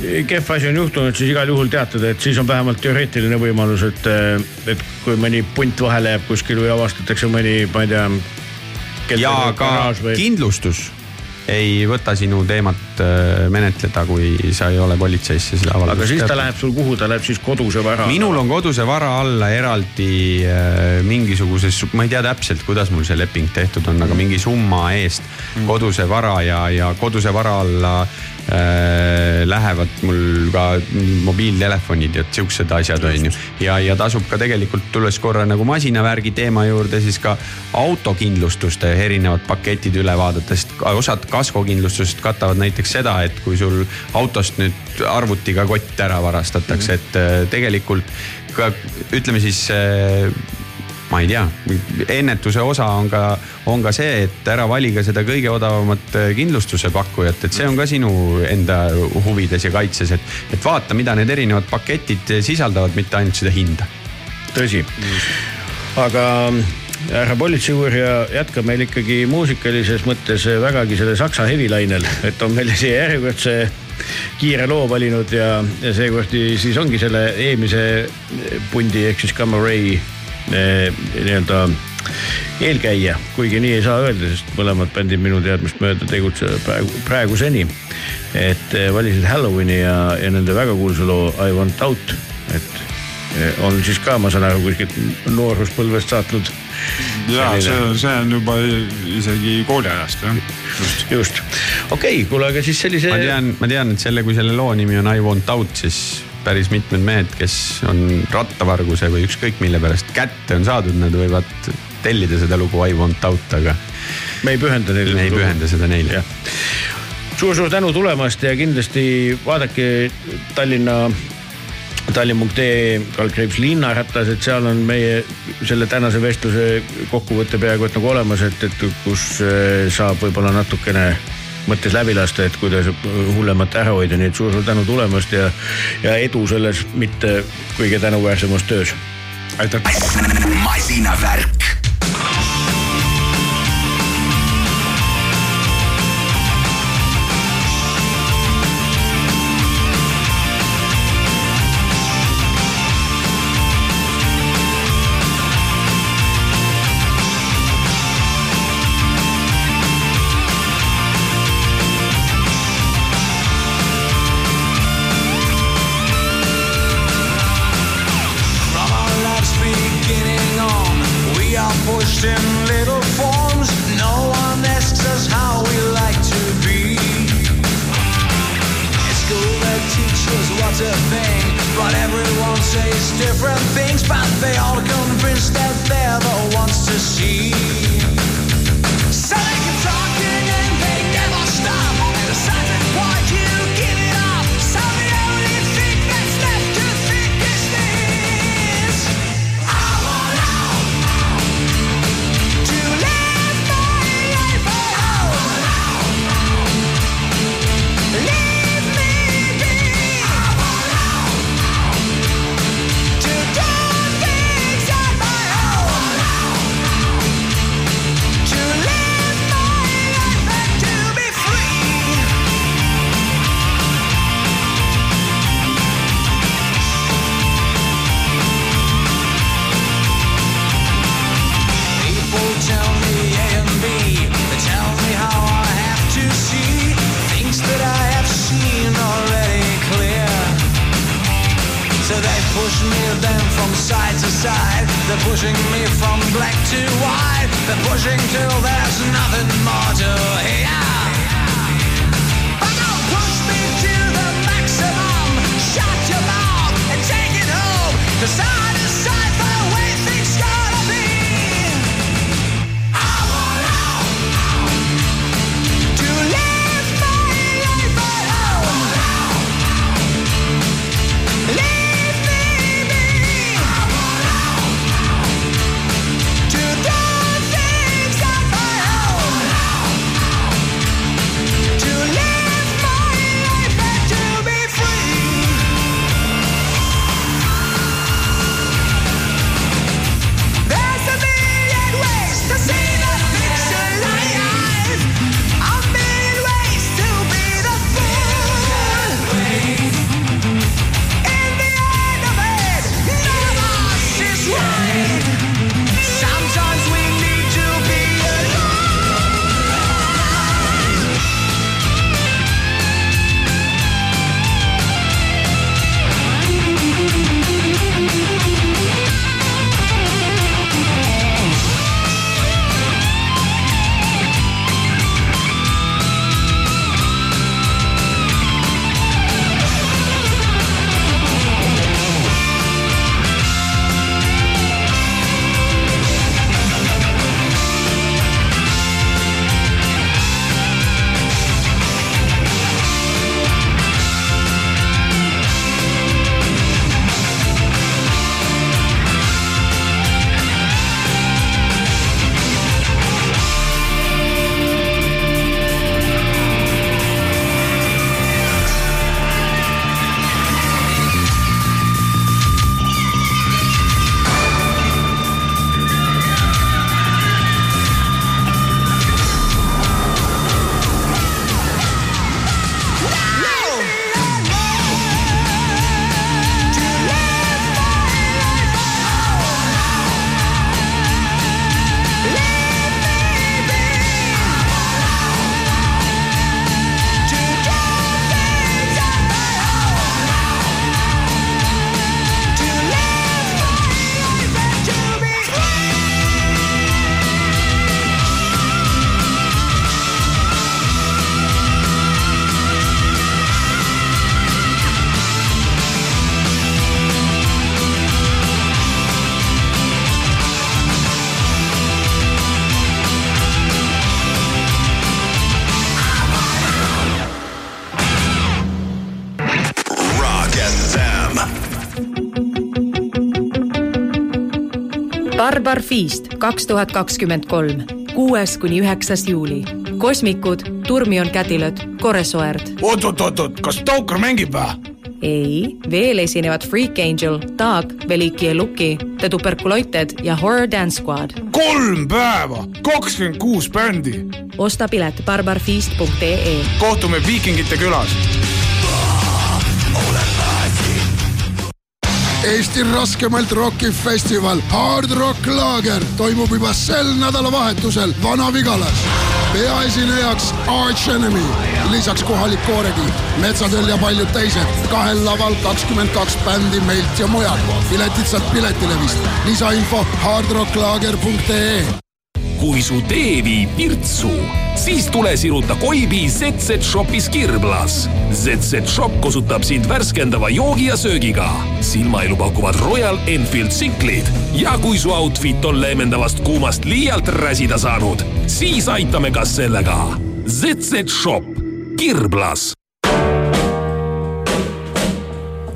kehv asi on juhtunud, siis igal juhul teatada, et siis on vähemalt teoreetiline võimalus, et, et kui mõni punt vahele jääb kuskil või avastatakse mõni, ma ei tea. ja ka kindlustus. ei võta sinu teemat äh, menetleda, kui sa ei ole politseisse selle avalduse aga siis ta läheb sul kuhu, ta läheb siis koduse vara. minul on koduse vara alla eraldi äh, mingisuguses, ma ei tea täpselt, kuidas mul see leping tehtud on, aga mingi summa eest koduse vara ja, ja koduse vara alla lähevad mul ka mobiiltelefonid ja siuksed asjad on ju. ja, ja tasub ka tegelikult, tulles korra nagu masinavärgi teema juurde, siis ka autokindlustuste erinevad paketid üle vaadata, sest osad kaskokindlustused katavad näiteks seda, et kui sul autost nüüd arvutiga kott ära varastatakse, et äh, tegelikult ka ütleme siis äh, ma ei tea, ennetuse osa on ka, on ka see, et ära vali ka seda kõige odavamat äh, kindlustuse pakkujat, et see on ka sinu enda huvides ja kaitses, et, et vaata, mida need erinevad paketid sisaldavad, mitte ainult seda hinda. tõsi, aga härra politseiuurija jätkab meil ikkagi muusikalises mõttes vägagi selle saksa hevilainel, et on meile siia järjekordse kiire loo valinud ja, ja seekord siis ongi selle eelmise pundi ehk siis Gamma Ray nii-öelda eelkäija, kuigi nii ei saa öelda, sest mõlemad bändid minu teadmist mööda tegutsevad praegu, praeguseni. et eh, valisid Halloweeni ja, ja nende väga kuulsa loo I want out, et eh, on siis ka, ma saan aru, kuskilt nooruspõlvest saatnud. ja see, see on juba isegi kooliajast jah. just, just, okei okay,, kuule, aga siis sellise. ma tean, ma tean, et selle, kui selle loo nimi on I want out, siis päris mitmed mehed, kes on rattavarguse või ükskõik mille pärast kätte on saadud, nad võivad tellida seda lugu I want out, aga me ei pühenda neile. me ei pühenda seda neile. suur-suur tänu tulemast ja kindlasti vaadake Tallinna tallinn.ee kaldkriips linnaratas, et seal on meie selle tänase vestluse kokkuvõte peaaegu et nagu olemas, et, et kus eh, saab võib-olla natukene mõttes läbi lasta, et kuidas hullemat ära hoida, nii et suur-suur tänu tulemast ja, ja edu selles mitte kõige tänuväärsemas töös. aitäh. masinavärk. Feast kaks tuhat kakskümmend kolm, kuues kuni üheksas juuli. kosmikud, Turmion Kätilöd, Koresoerd. oot-oot-oot-oot, kas Taukar mängib või? ei, veel esinevad Freak Angel, Taag, Veliki ja Luki, The Tuberculoited ja Horror Dance Squad. kolm päeva, kakskümmend kuus bändi. osta pilet barbarfeast.ee. kohtume Viikingite külas. Eesti raskemalt rokifestival Hard Rock Laager toimub juba sel nädalavahetusel Vana-Vigalas. peaesinejaks Arch Enemy, lisaks kohalik koorekiht, Metsatöll ja paljud teised. kahel laval kakskümmend kaks bändi meilt ja mujalt. piletid saad Piletilevist. lisainfo hardrocklaager.ee kui su tee viib Virtsu, siis tule siruta Koibi ZZ Shopis Kirblas. ZZ Shop kosutab sind värskendava joogi ja söögiga. silmailu pakuvad Royal Enfield tsiklid ja kui su outfit on leevendavast kuumast liialt räsida saanud, siis aitame ka sellega. ZZ Shop, Kirblas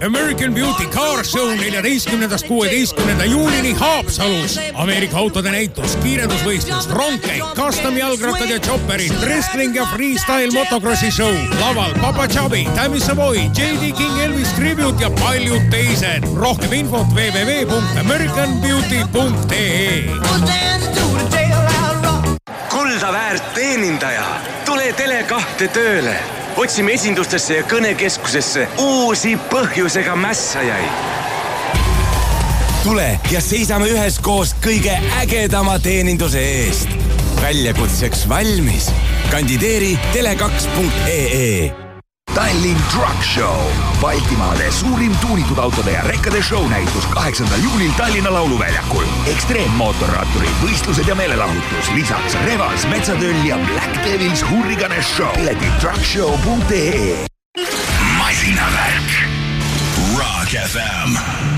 American Beauty Car Show neljateistkümnendast kuueteistkümnenda juulini Haapsalus. Ameerika autode näitus, kiirendusvõistlus, rongkäik, custom jalgrattad ja chopperid, wrestling ja freestyle motokrossi show. laval Papa Chubby, Tammy Savoy, JD King Elvis Tribute ja paljud teised. rohkem infot www.americanbeauty.ee. kulda väärt teenindaja, tule Tele2 tööle. Otsime esindustesse ja kõnekeskusesse uusi põhjusega mässajaid. tule ja seisame üheskoos kõige ägedama teeninduse eest. väljakutseks valmis. kandideeri tele2.ee Tallinn Truck Show, Baltimaade suurim tuunitud autode ja rekkade show näitus kaheksandal juulil Tallinna Lauluväljakul. ekstreemmootorratturid, võistlused ja meelelahutus, lisaks Revas, Metsatöll ja Black Devils Hurricane Show. piletid truckshow.ee. masinavärk. Rock FM.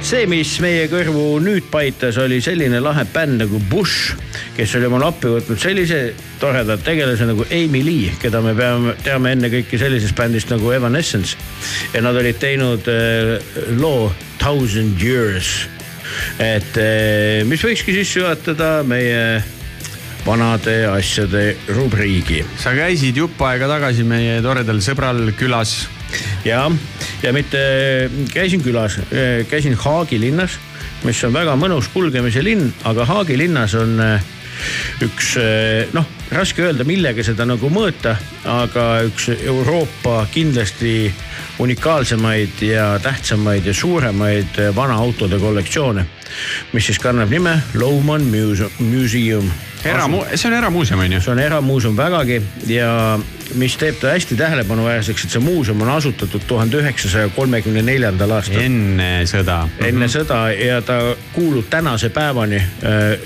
kuulajad, see, mis meie kõrvu nüüd paitas, oli selline lahe bänd nagu Bush, kes oli omale appi võtnud sellise toreda tegelase nagu Amy Lee, keda me peame, teame ennekõike sellisest bändist nagu Evanescence. ja nad olid teinud äh, loo Thousand Years. et äh, mis võikski sisse juhatada meie vanade asjade rubriigi. sa käisid jupp aega tagasi meie toredal sõbral külas. ja, ja mitte käisin külas, käisin Haagi linnas, mis on väga mõnus kulgemise linn, aga Haagi linnas on äh, üks äh, noh, raske öelda, millega seda nagu mõõta, aga üks Euroopa kindlasti unikaalsemaid ja tähtsamaid ja suuremaid äh, vanaautode kollektsioone, mis siis kannab nime Museum, Museum. Eramu- see on eramuuseum on ju? see on eramuuseum vägagi ja mis teeb ta hästi tähelepanuväärseks, et see muuseum on asutatud tuhande üheksasaja kolmekümne neljandal aastal. enne sõda. enne sõda ja ta kuulub tänase päevani äh,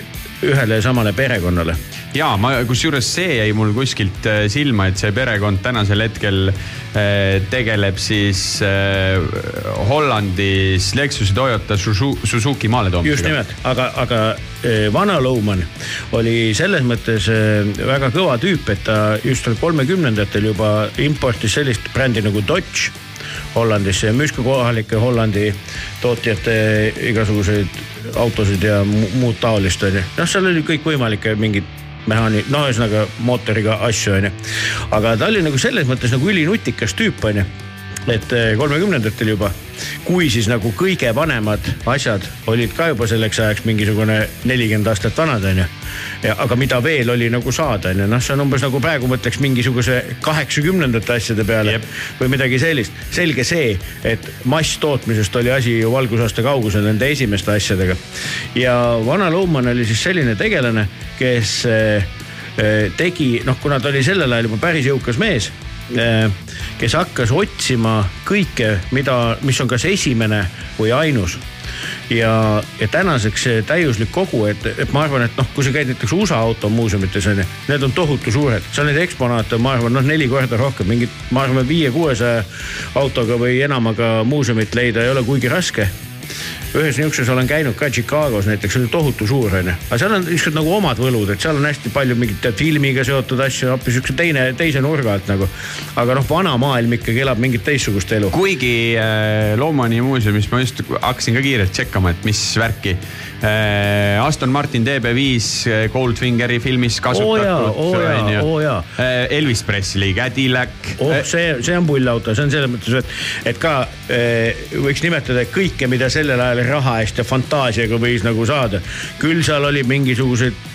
ühele ja samale perekonnale. Ja ma, kusjuures see jäi mul kuskilt äh, silma, et see perekond tänasel hetkel äh, tegeleb siis äh, Hollandis Lexus ja Toyota Suzu- Suzuki maaletoomisega. just nimelt, aga, aga vana Lohman oli selles mõttes väga kõva tüüp, et ta just kolmekümnendatel juba importis sellist brändi nagu Dodge Hollandisse ja müüs ka kohalike Hollandi tootjate igasuguseid autosid ja mu- muud taolist onju. noh, seal oli kõikvõimalikke mingeid mehaani-, no ühesõnaga mootoriga asju onju. aga ta oli nagu selles mõttes nagu ülinutikas tüüp onju et eh, kolmekümnendatel juba, kui siis nagu kõige vanemad asjad olid ka juba selleks ajaks mingisugune nelikümmend aastat vanad onju. ja aga mida veel oli nagu saada onju, noh, see on umbes nagu praegu mõtleks mingisuguse kaheksakümnendate asjade peale Jep. või midagi sellist. selge see, et masstootmisest oli asi ju valgusaasta kaugusel nende esimeste asjadega. ja vana Lohman oli siis selline tegelane, kes eh, eh, tegi, noh, kuna ta oli sellel ajal juba päris jõukas mees kes hakkas otsima kõike, mida, mis on kas esimene või ainus. ja, ja tänaseks see täiuslik kogu, et, et ma arvan, et noh, kui sa käid näiteks USA automuuseumites on ju, need on tohutu suured, seal neid eksponaate on, ma arvan, noh neli korda rohkem, mingit, ma arvan, viie-kuuesaja autoga või enamaga muuseumit leida ei ole kuigi raske ühes niisuguses olen käinud ka Chicagos näiteks, see oli tohutu suur onju, aga seal on niisugused nagu omad võlud, et seal on hästi palju mingit filmiga seotud asju, hoopis siukse teine, teise nurga alt nagu. aga noh, vana maailm ikkagi elab mingit teistsugust elu. kuigi äh, Loomani muuseumis ma just hakkasin ka kiirelt tšekkama, et mis värki äh,. Aston Martin DB5 äh, Goldfingeri filmis kasutatud oo jaa, onju. oo jaa. Äh, Elvis Presley Cadillac. oh, see, see on pull auto, see on selles mõttes, et, et ka eh, võiks nimetada kõike, mida sellel ajal raha eest ja fantaasiaga võis nagu saada. küll seal oli mingisuguseid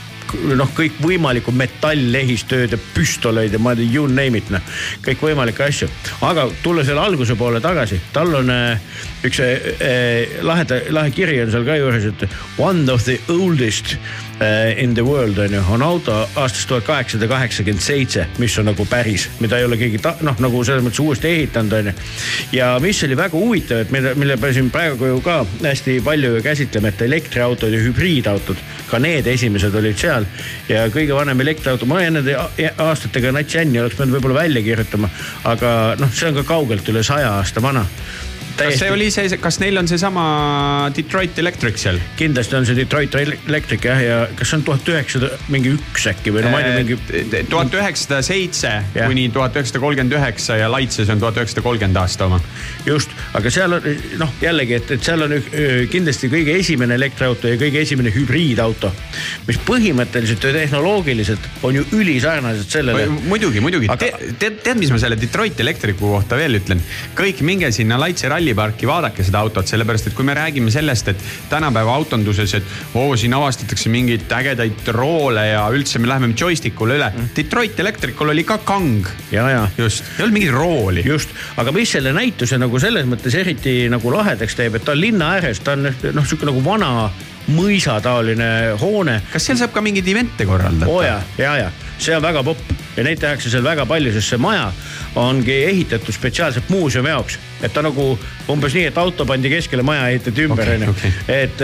noh, kõikvõimalikud metall-lehistööd ja püstoleid ja ma ei tea, you name it noh, kõikvõimalikke asju. aga tulla selle alguse poole tagasi, tal on äh, üks äh, laheda, lahe kiri on seal ka juures, et one of the oldest äh, in the world on ju, on auto aastast tuhat kaheksasada kaheksakümmend seitse, mis on nagu päris, mida ei ole keegi ta- noh, nagu selles mõttes uuesti ehitanud on ju. ja mis oli väga huvitav, et mille, mille me siin praegu ju ka hästi palju ju käsitleme, et elektriautod ja hübriidautod, ka need esimesed olid seal. Ja kõige vanem elektriauto, ma nende a- aastatega nats jänni oleks pidanud võib-olla välja kirjutama, aga noh, see on ka kaugelt üle saja aasta vana kas see oli see, kas neil on seesama Detroit Electric seal? kindlasti on see Detroit Electric jah, ja kas see on tuhat üheksasada mingi üks äkki või no ma ei tea, mingi. tuhat üheksasada seitse kuni tuhat üheksasada kolmkümmend üheksa ja Laitses on tuhat üheksasada kolmkümmend aasta oma. just, aga seal on noh, jällegi, et, et seal on kindlasti kõige esimene elektriauto ja kõige esimene hübriidauto, mis põhimõtteliselt ja tehnoloogiliselt on ju ülisarnased sellele. muidugi, muidugi Te,, tead, tead, mis ma selle Detroit Electricu kohta veel ütlen? kõik minge sinna Laitse ralliparki, vaadake seda autot, sellepärast et kui me räägime sellest, et tänapäeva autonduses, et oo, siin avastatakse mingeid ägedaid roole ja üldse me läheme joystick'ule üle. Detroit Electricul oli ka kang. ja, ja. just, ei olnud mingit rooli. just, aga mis selle näituse nagu selles mõttes eriti nagu lahedaks teeb, et ta on linna ääres, ta on noh, sihuke nagu vana mõisataoline hoone. kas seal saab ka mingeid event'e korraldada? oo ja, ja, ja see on väga popp ja neid tehakse seal väga palju, sest see maja ongi ehitatud spetsiaalselt muuseumi jaoks. et ta nagu umbes nii, et auto pandi keskele, maja ehitati ümber, onju. et,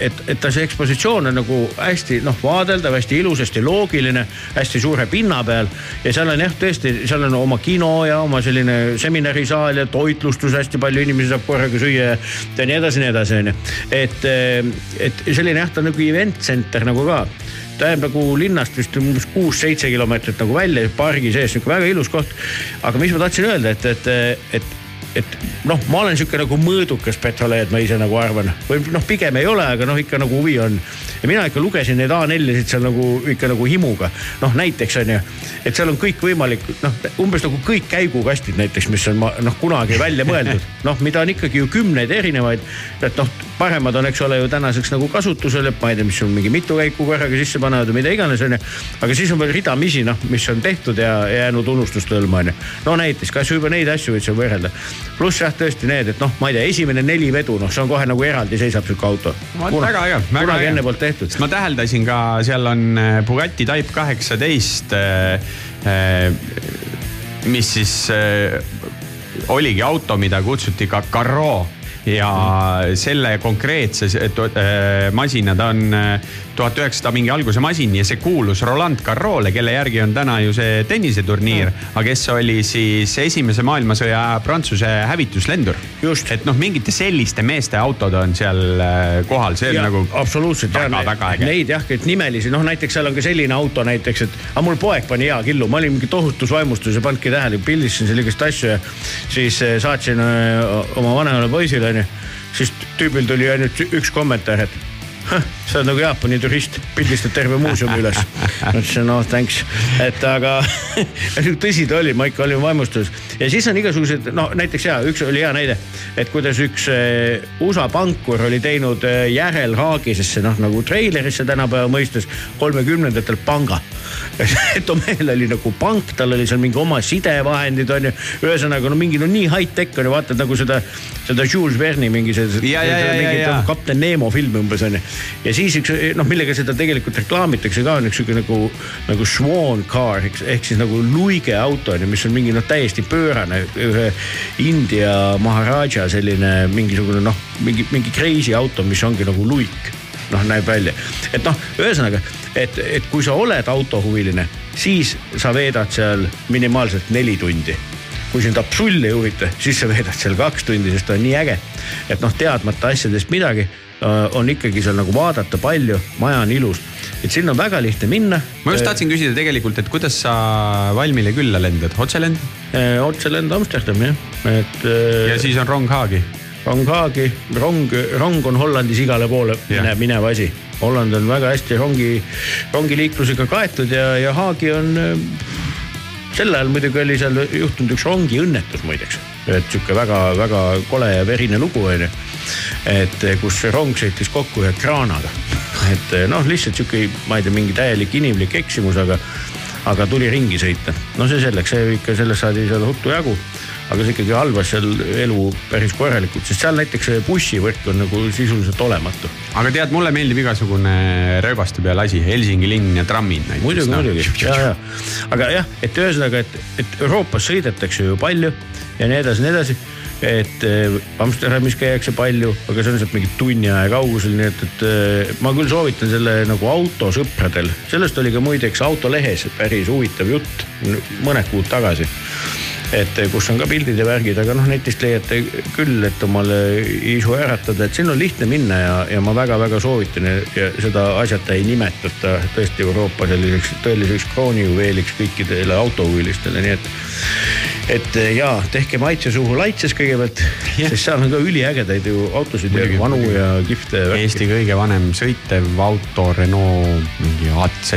et, et ta see ekspositsioon on nagu hästi noh, vaadeldav, hästi ilus, hästi loogiline, hästi suure pinna peal. ja seal on jah, tõesti, seal on oma kino ja oma selline seminarisaal ja toitlustus, hästi palju inimesi saab korraga süüa ja, ja nii edasi, nii edasi, onju. et, et selline jah, ta on nagu event center nagu ka ta jääb nagu linnast vist umbes kuus-seitse kilomeetrit nagu välja pargi sees, sihuke väga ilus koht. aga mis ma tahtsin öelda, et, et, et, et noh, ma olen sihuke nagu mõõdukas petroleed, ma ise nagu arvan või noh, pigem ei ole, aga noh, ikka nagu huvi on. ja mina ikka lugesin neid A4-sid seal nagu ikka nagu himuga. noh, näiteks on ju, et seal on kõikvõimalik noh, umbes nagu kõik käigukastid näiteks, mis on noh, kunagi välja mõeldud, noh, mida on ikkagi ju kümneid erinevaid. et noh, paremad on, eks ole ju tänaseks nagu kasutusel, et ma ei tea, mis sul mingi mitu käiku korraga sisse panevad või mida iganes onju. aga siis on veel ridamisi noh, mis on tehtud ja jäänud unustuste hõlma onju. no näiteks kasvõi juba neid asju võid seal võrrelda. pluss jah, tõesti need, et noh, ma ei tea, esimene neli vedu, noh, see on kohe nagu eraldi seisab sihuke auto. väga äge, väga äge. enne poolt tehtud. ma täheldasin ka, seal on äh, Bugatti Type kaheksateist, mis siis äh, oligi auto, mida kutsuti ka Carro ja selle konkreetse äh, masina, ta on äh, tuhat üheksasada mingi alguse masin ja see kuulus Roland Garros'le, kelle järgi on täna ju see tenniseturniir mm., aga kes oli siis esimese maailmasõja Prantsuse hävituslendur. et noh, mingite selliste meeste autod on seal äh, kohal, see on Ja, nagu absoluutselt väga, väga äge. Neid jah, et nimelisi, noh näiteks seal on ka selline auto näiteks, et aga mul poeg pani hea killu, ma olin mingi tohutus vaimustus ja pannudki tähele, pildistasin seal igast asju ja siis eh, saatsin eh, oma vanemale poisile onju. siis tüübil tuli ainult üks kommentaar, et "Hah, sa oled nagu Jaapani turist, pildistad terve muuseumi üles. ma ütlesin noh thanks, et aga tõsi ta oli, ma ikka olin vaimustuses ja siis on igasugused noh, näiteks ja üks oli hea näide, et kuidas üks eh, USA pankur oli teinud eh, järelhaagisesse noh nagu treilerisse tänapäeva mõistes kolmekümnendatel panga. et Omel oli nagu pank, tal oli seal mingi oma sidevahendid on ju, ühesõnaga no mingi no nii high-tech on ju, vaatad nagu seda, seda Jules Verne'i mingi see, ja. kapten Nemo film umbes on ju. Ja siis üks noh, millega seda tegelikult reklaamitakse ka on üks sihuke nagu, nagu swan car ehk, ehk siis nagu luige auto on ju, mis on mingi noh, täiesti pöörane. Ühe India maharaja selline mingisugune noh, mingi, mingi crazy auto, mis ongi nagu luik. Noh, näeb välja, et noh, ühesõnaga, et, et kui sa oled autohuviline, siis sa veedad seal minimaalselt neli tundi. Kui sind absoluutselt ei huvita, siis sa veedad seal kaks tundi, sest ta on nii äge. et noh, teadmata asjadest midagi, on ikkagi seal nagu vaadata palju, maja on ilus, et sinna on väga lihtne minna. ma just tahtsin küsida tegelikult, et kuidas sa Valmile külla lendad, otselend? otselend Amsterdami jah, et. ja siis on rong Haagi. rong Haagi, rong, rong on Hollandis igale poole minev, minev asi. Holland on väga hästi rongi, rongiliiklusega kaetud ja, ja Haagi on äh, sel ajal muidugi oli seal juhtunud üks rongiõnnetus muideks, et sihuke väga-väga kole ja verine lugu onju. Et kus see rong sõitis kokku ühe kraanaga, et noh, lihtsalt sihuke, ma ei tea, mingi täielik inimlik eksimus, aga, aga tuli ringi sõita. no see selleks, see ikka sellest saadi seal ruttu jagu aga see ikkagi halvas seal elu päris korralikult, sest seal näiteks see bussivõrk on nagu sisuliselt olematu. aga tead, mulle meeldib igasugune rööbaste peal asi, Helsingi linn ja trammid näiteks. muidugi, muidugi, ja, ja. aga jah, et ühesõnaga, et, et Euroopas sõidetakse ju palju ja nii edasi, nii edasi. et eh, Amsterdamis käiakse palju, aga see on sealt mingi tunni aja kaugusel, nii et, et eh, ma küll soovitan selle nagu autosõpradel, sellest oli ka muideks autolehes päris huvitav jutt mõned kuud tagasi et kus on ka pildid ja värgid, aga noh, netist leiate küll, et omale isu äratada, et siin on lihtne minna ja, ja ma väga-väga soovitan ja seda asjata ei nimetata tõesti Euroopa selliseks tõeliseks kroonijuveeliks kõikidele autohuvilistele, nii et et ja tehke maitse suhu laitses kõigepealt, sest seal on ka üliägedaid ju autosid ja vanu ja kihvte. Eesti kõige vanem sõitev auto Renault mingi AZ,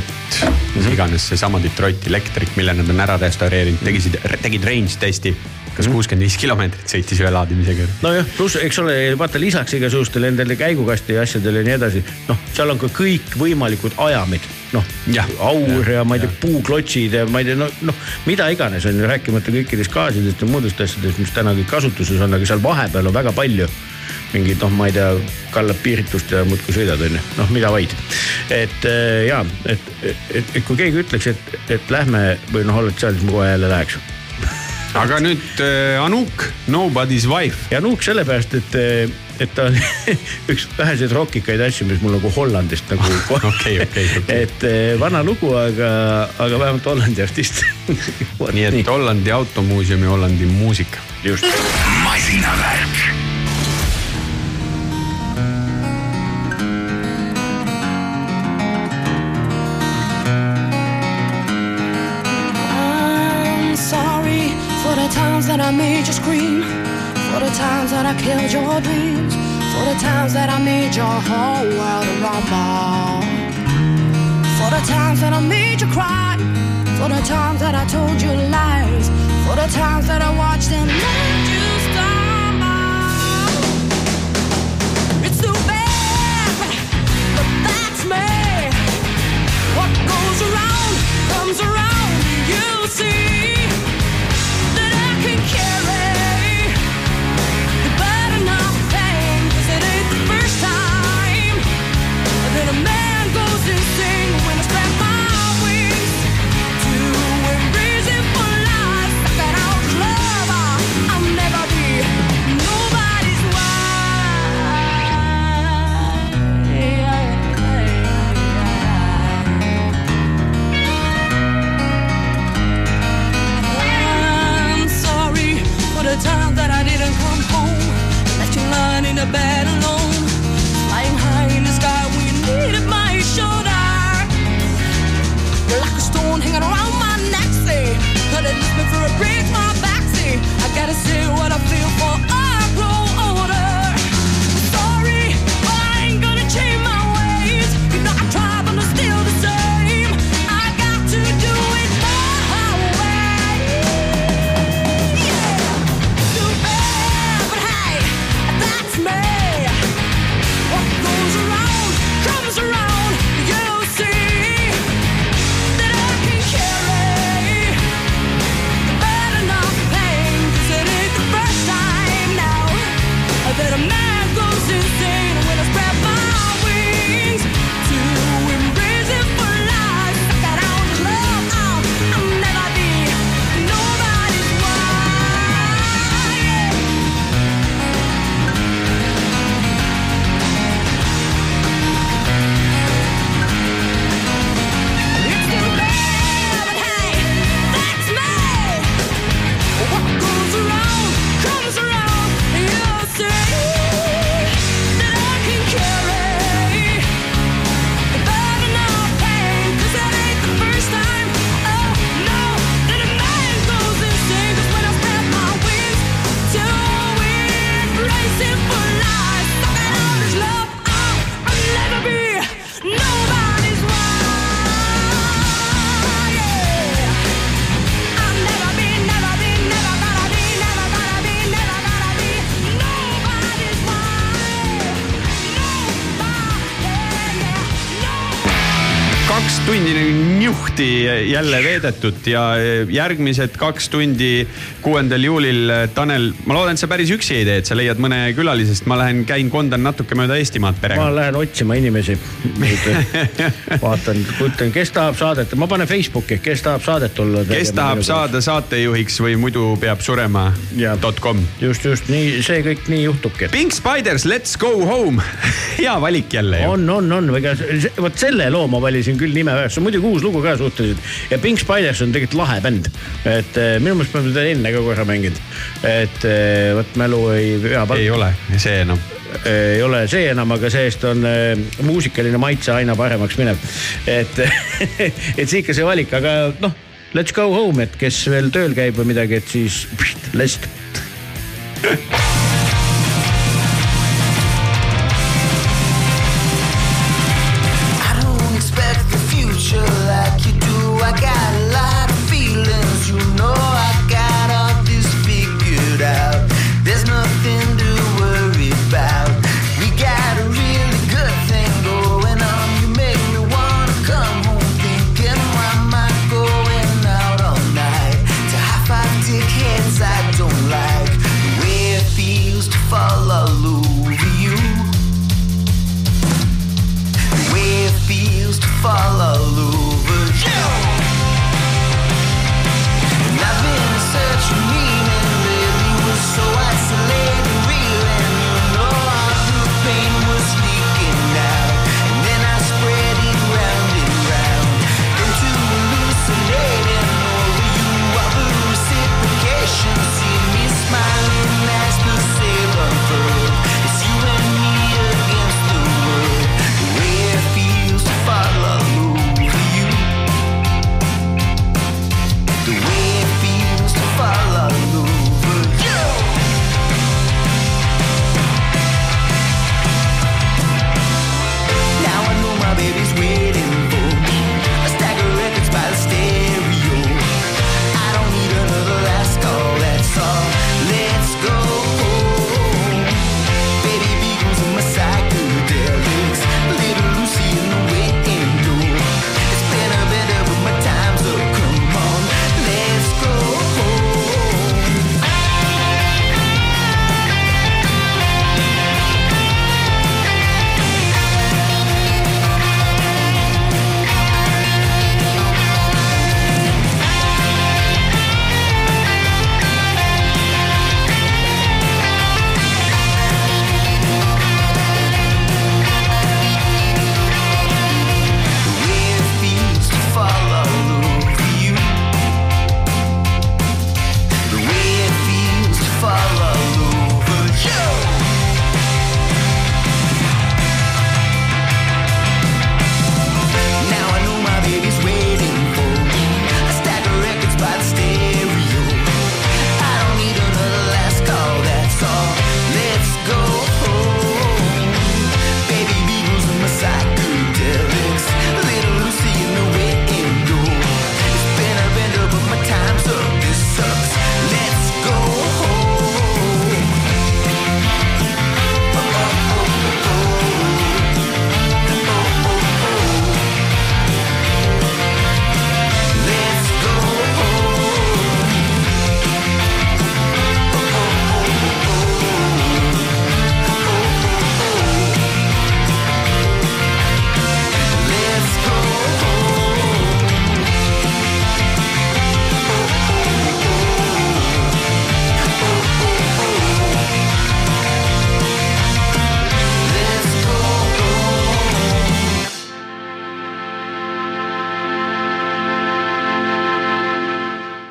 mis iganes seesama Detroit Electric, mille nad on ära restaureerinud, tegisid, tegid range testi. kas kuuskümmend viis kilomeetrit sõitis ühe laadimisega. nojah, pluss eks ole, vaata lisaks igasugustele nendele käigukasti ja asjadele ja nii edasi, noh, seal on ka kõikvõimalikud ajamid, noh, aur ja, ma ei tea, puuklotsid ja ma ei tea, no noh, mida iganes on ju, rääkimata kõikidest gaasidest ja muudest asjadest, mis täna kõik kasutuses on, aga seal vahepeal on väga palju mingid noh, ma ei tea, kallad piiritust ja muudkui sõidad, onju, noh, mida vaid. et äh, ja, et, et, et, et kui keegi ütleks, et, et lähme või noh, oled seal, siis ma kohe jälle läheks aga nüüd äh, Anuk, Nobody's wife. ja Anuk sellepärast, et, et ta on üks väheseid rokikaid asju, mis mul nagu Hollandist nagu. okei, okei, et eh, vana lugu, aga, aga vähemalt Hollandi artist. nii et Hollandi automuuseumi Hollandi muusika. just. masinavärk. Killed your dreams, for the times that I made your whole world a rumble, for the times that I made you cry, for the times that I told you lies, for the times that I watched and let you stumble. It's too bad, but that's me. What goes around comes around. You see you the bed alone. Flying high in the sky, we needed my shoulder. You're like a stone hanging around my neck, say. Could it me for a break, tundi niuhti jälle veedetud ja järgmised kaks tundi kuuendal juulil. Tanel, ma loodan, et sa päris üksi ei tee, et sa leiad mõne külalise, sest ma lähen käin kondan natuke mööda Eestimaad ma perega. lähen otsima inimesi. vaatan, ütlen, kes tahab saadet, ma panen Facebooki, kes tahab saadet olla. kes tahab saada saatejuhiks või muidu peab surema dot com. just, just nii, see kõik nii juhtubki. Pink Spiders, Let's go home. hea valik jälle on, on, on, ega vot selle loo ma valisin küll nime üles, see on muidugi uus lugu ka suhteliselt ja Pink Spiders on tegelikult lahe bänd. et eh, minu meelest me oleme teda enne ka korra mänginud. et eh, vot mälu ei vea. ei ole see enam ei ole see enam, aga see-eest on äh, muusikaline maitse aina paremaks minev. et et see ikka see valik, aga noh, let's go home, et kes veel tööl käib või midagi, et siis pst, lest.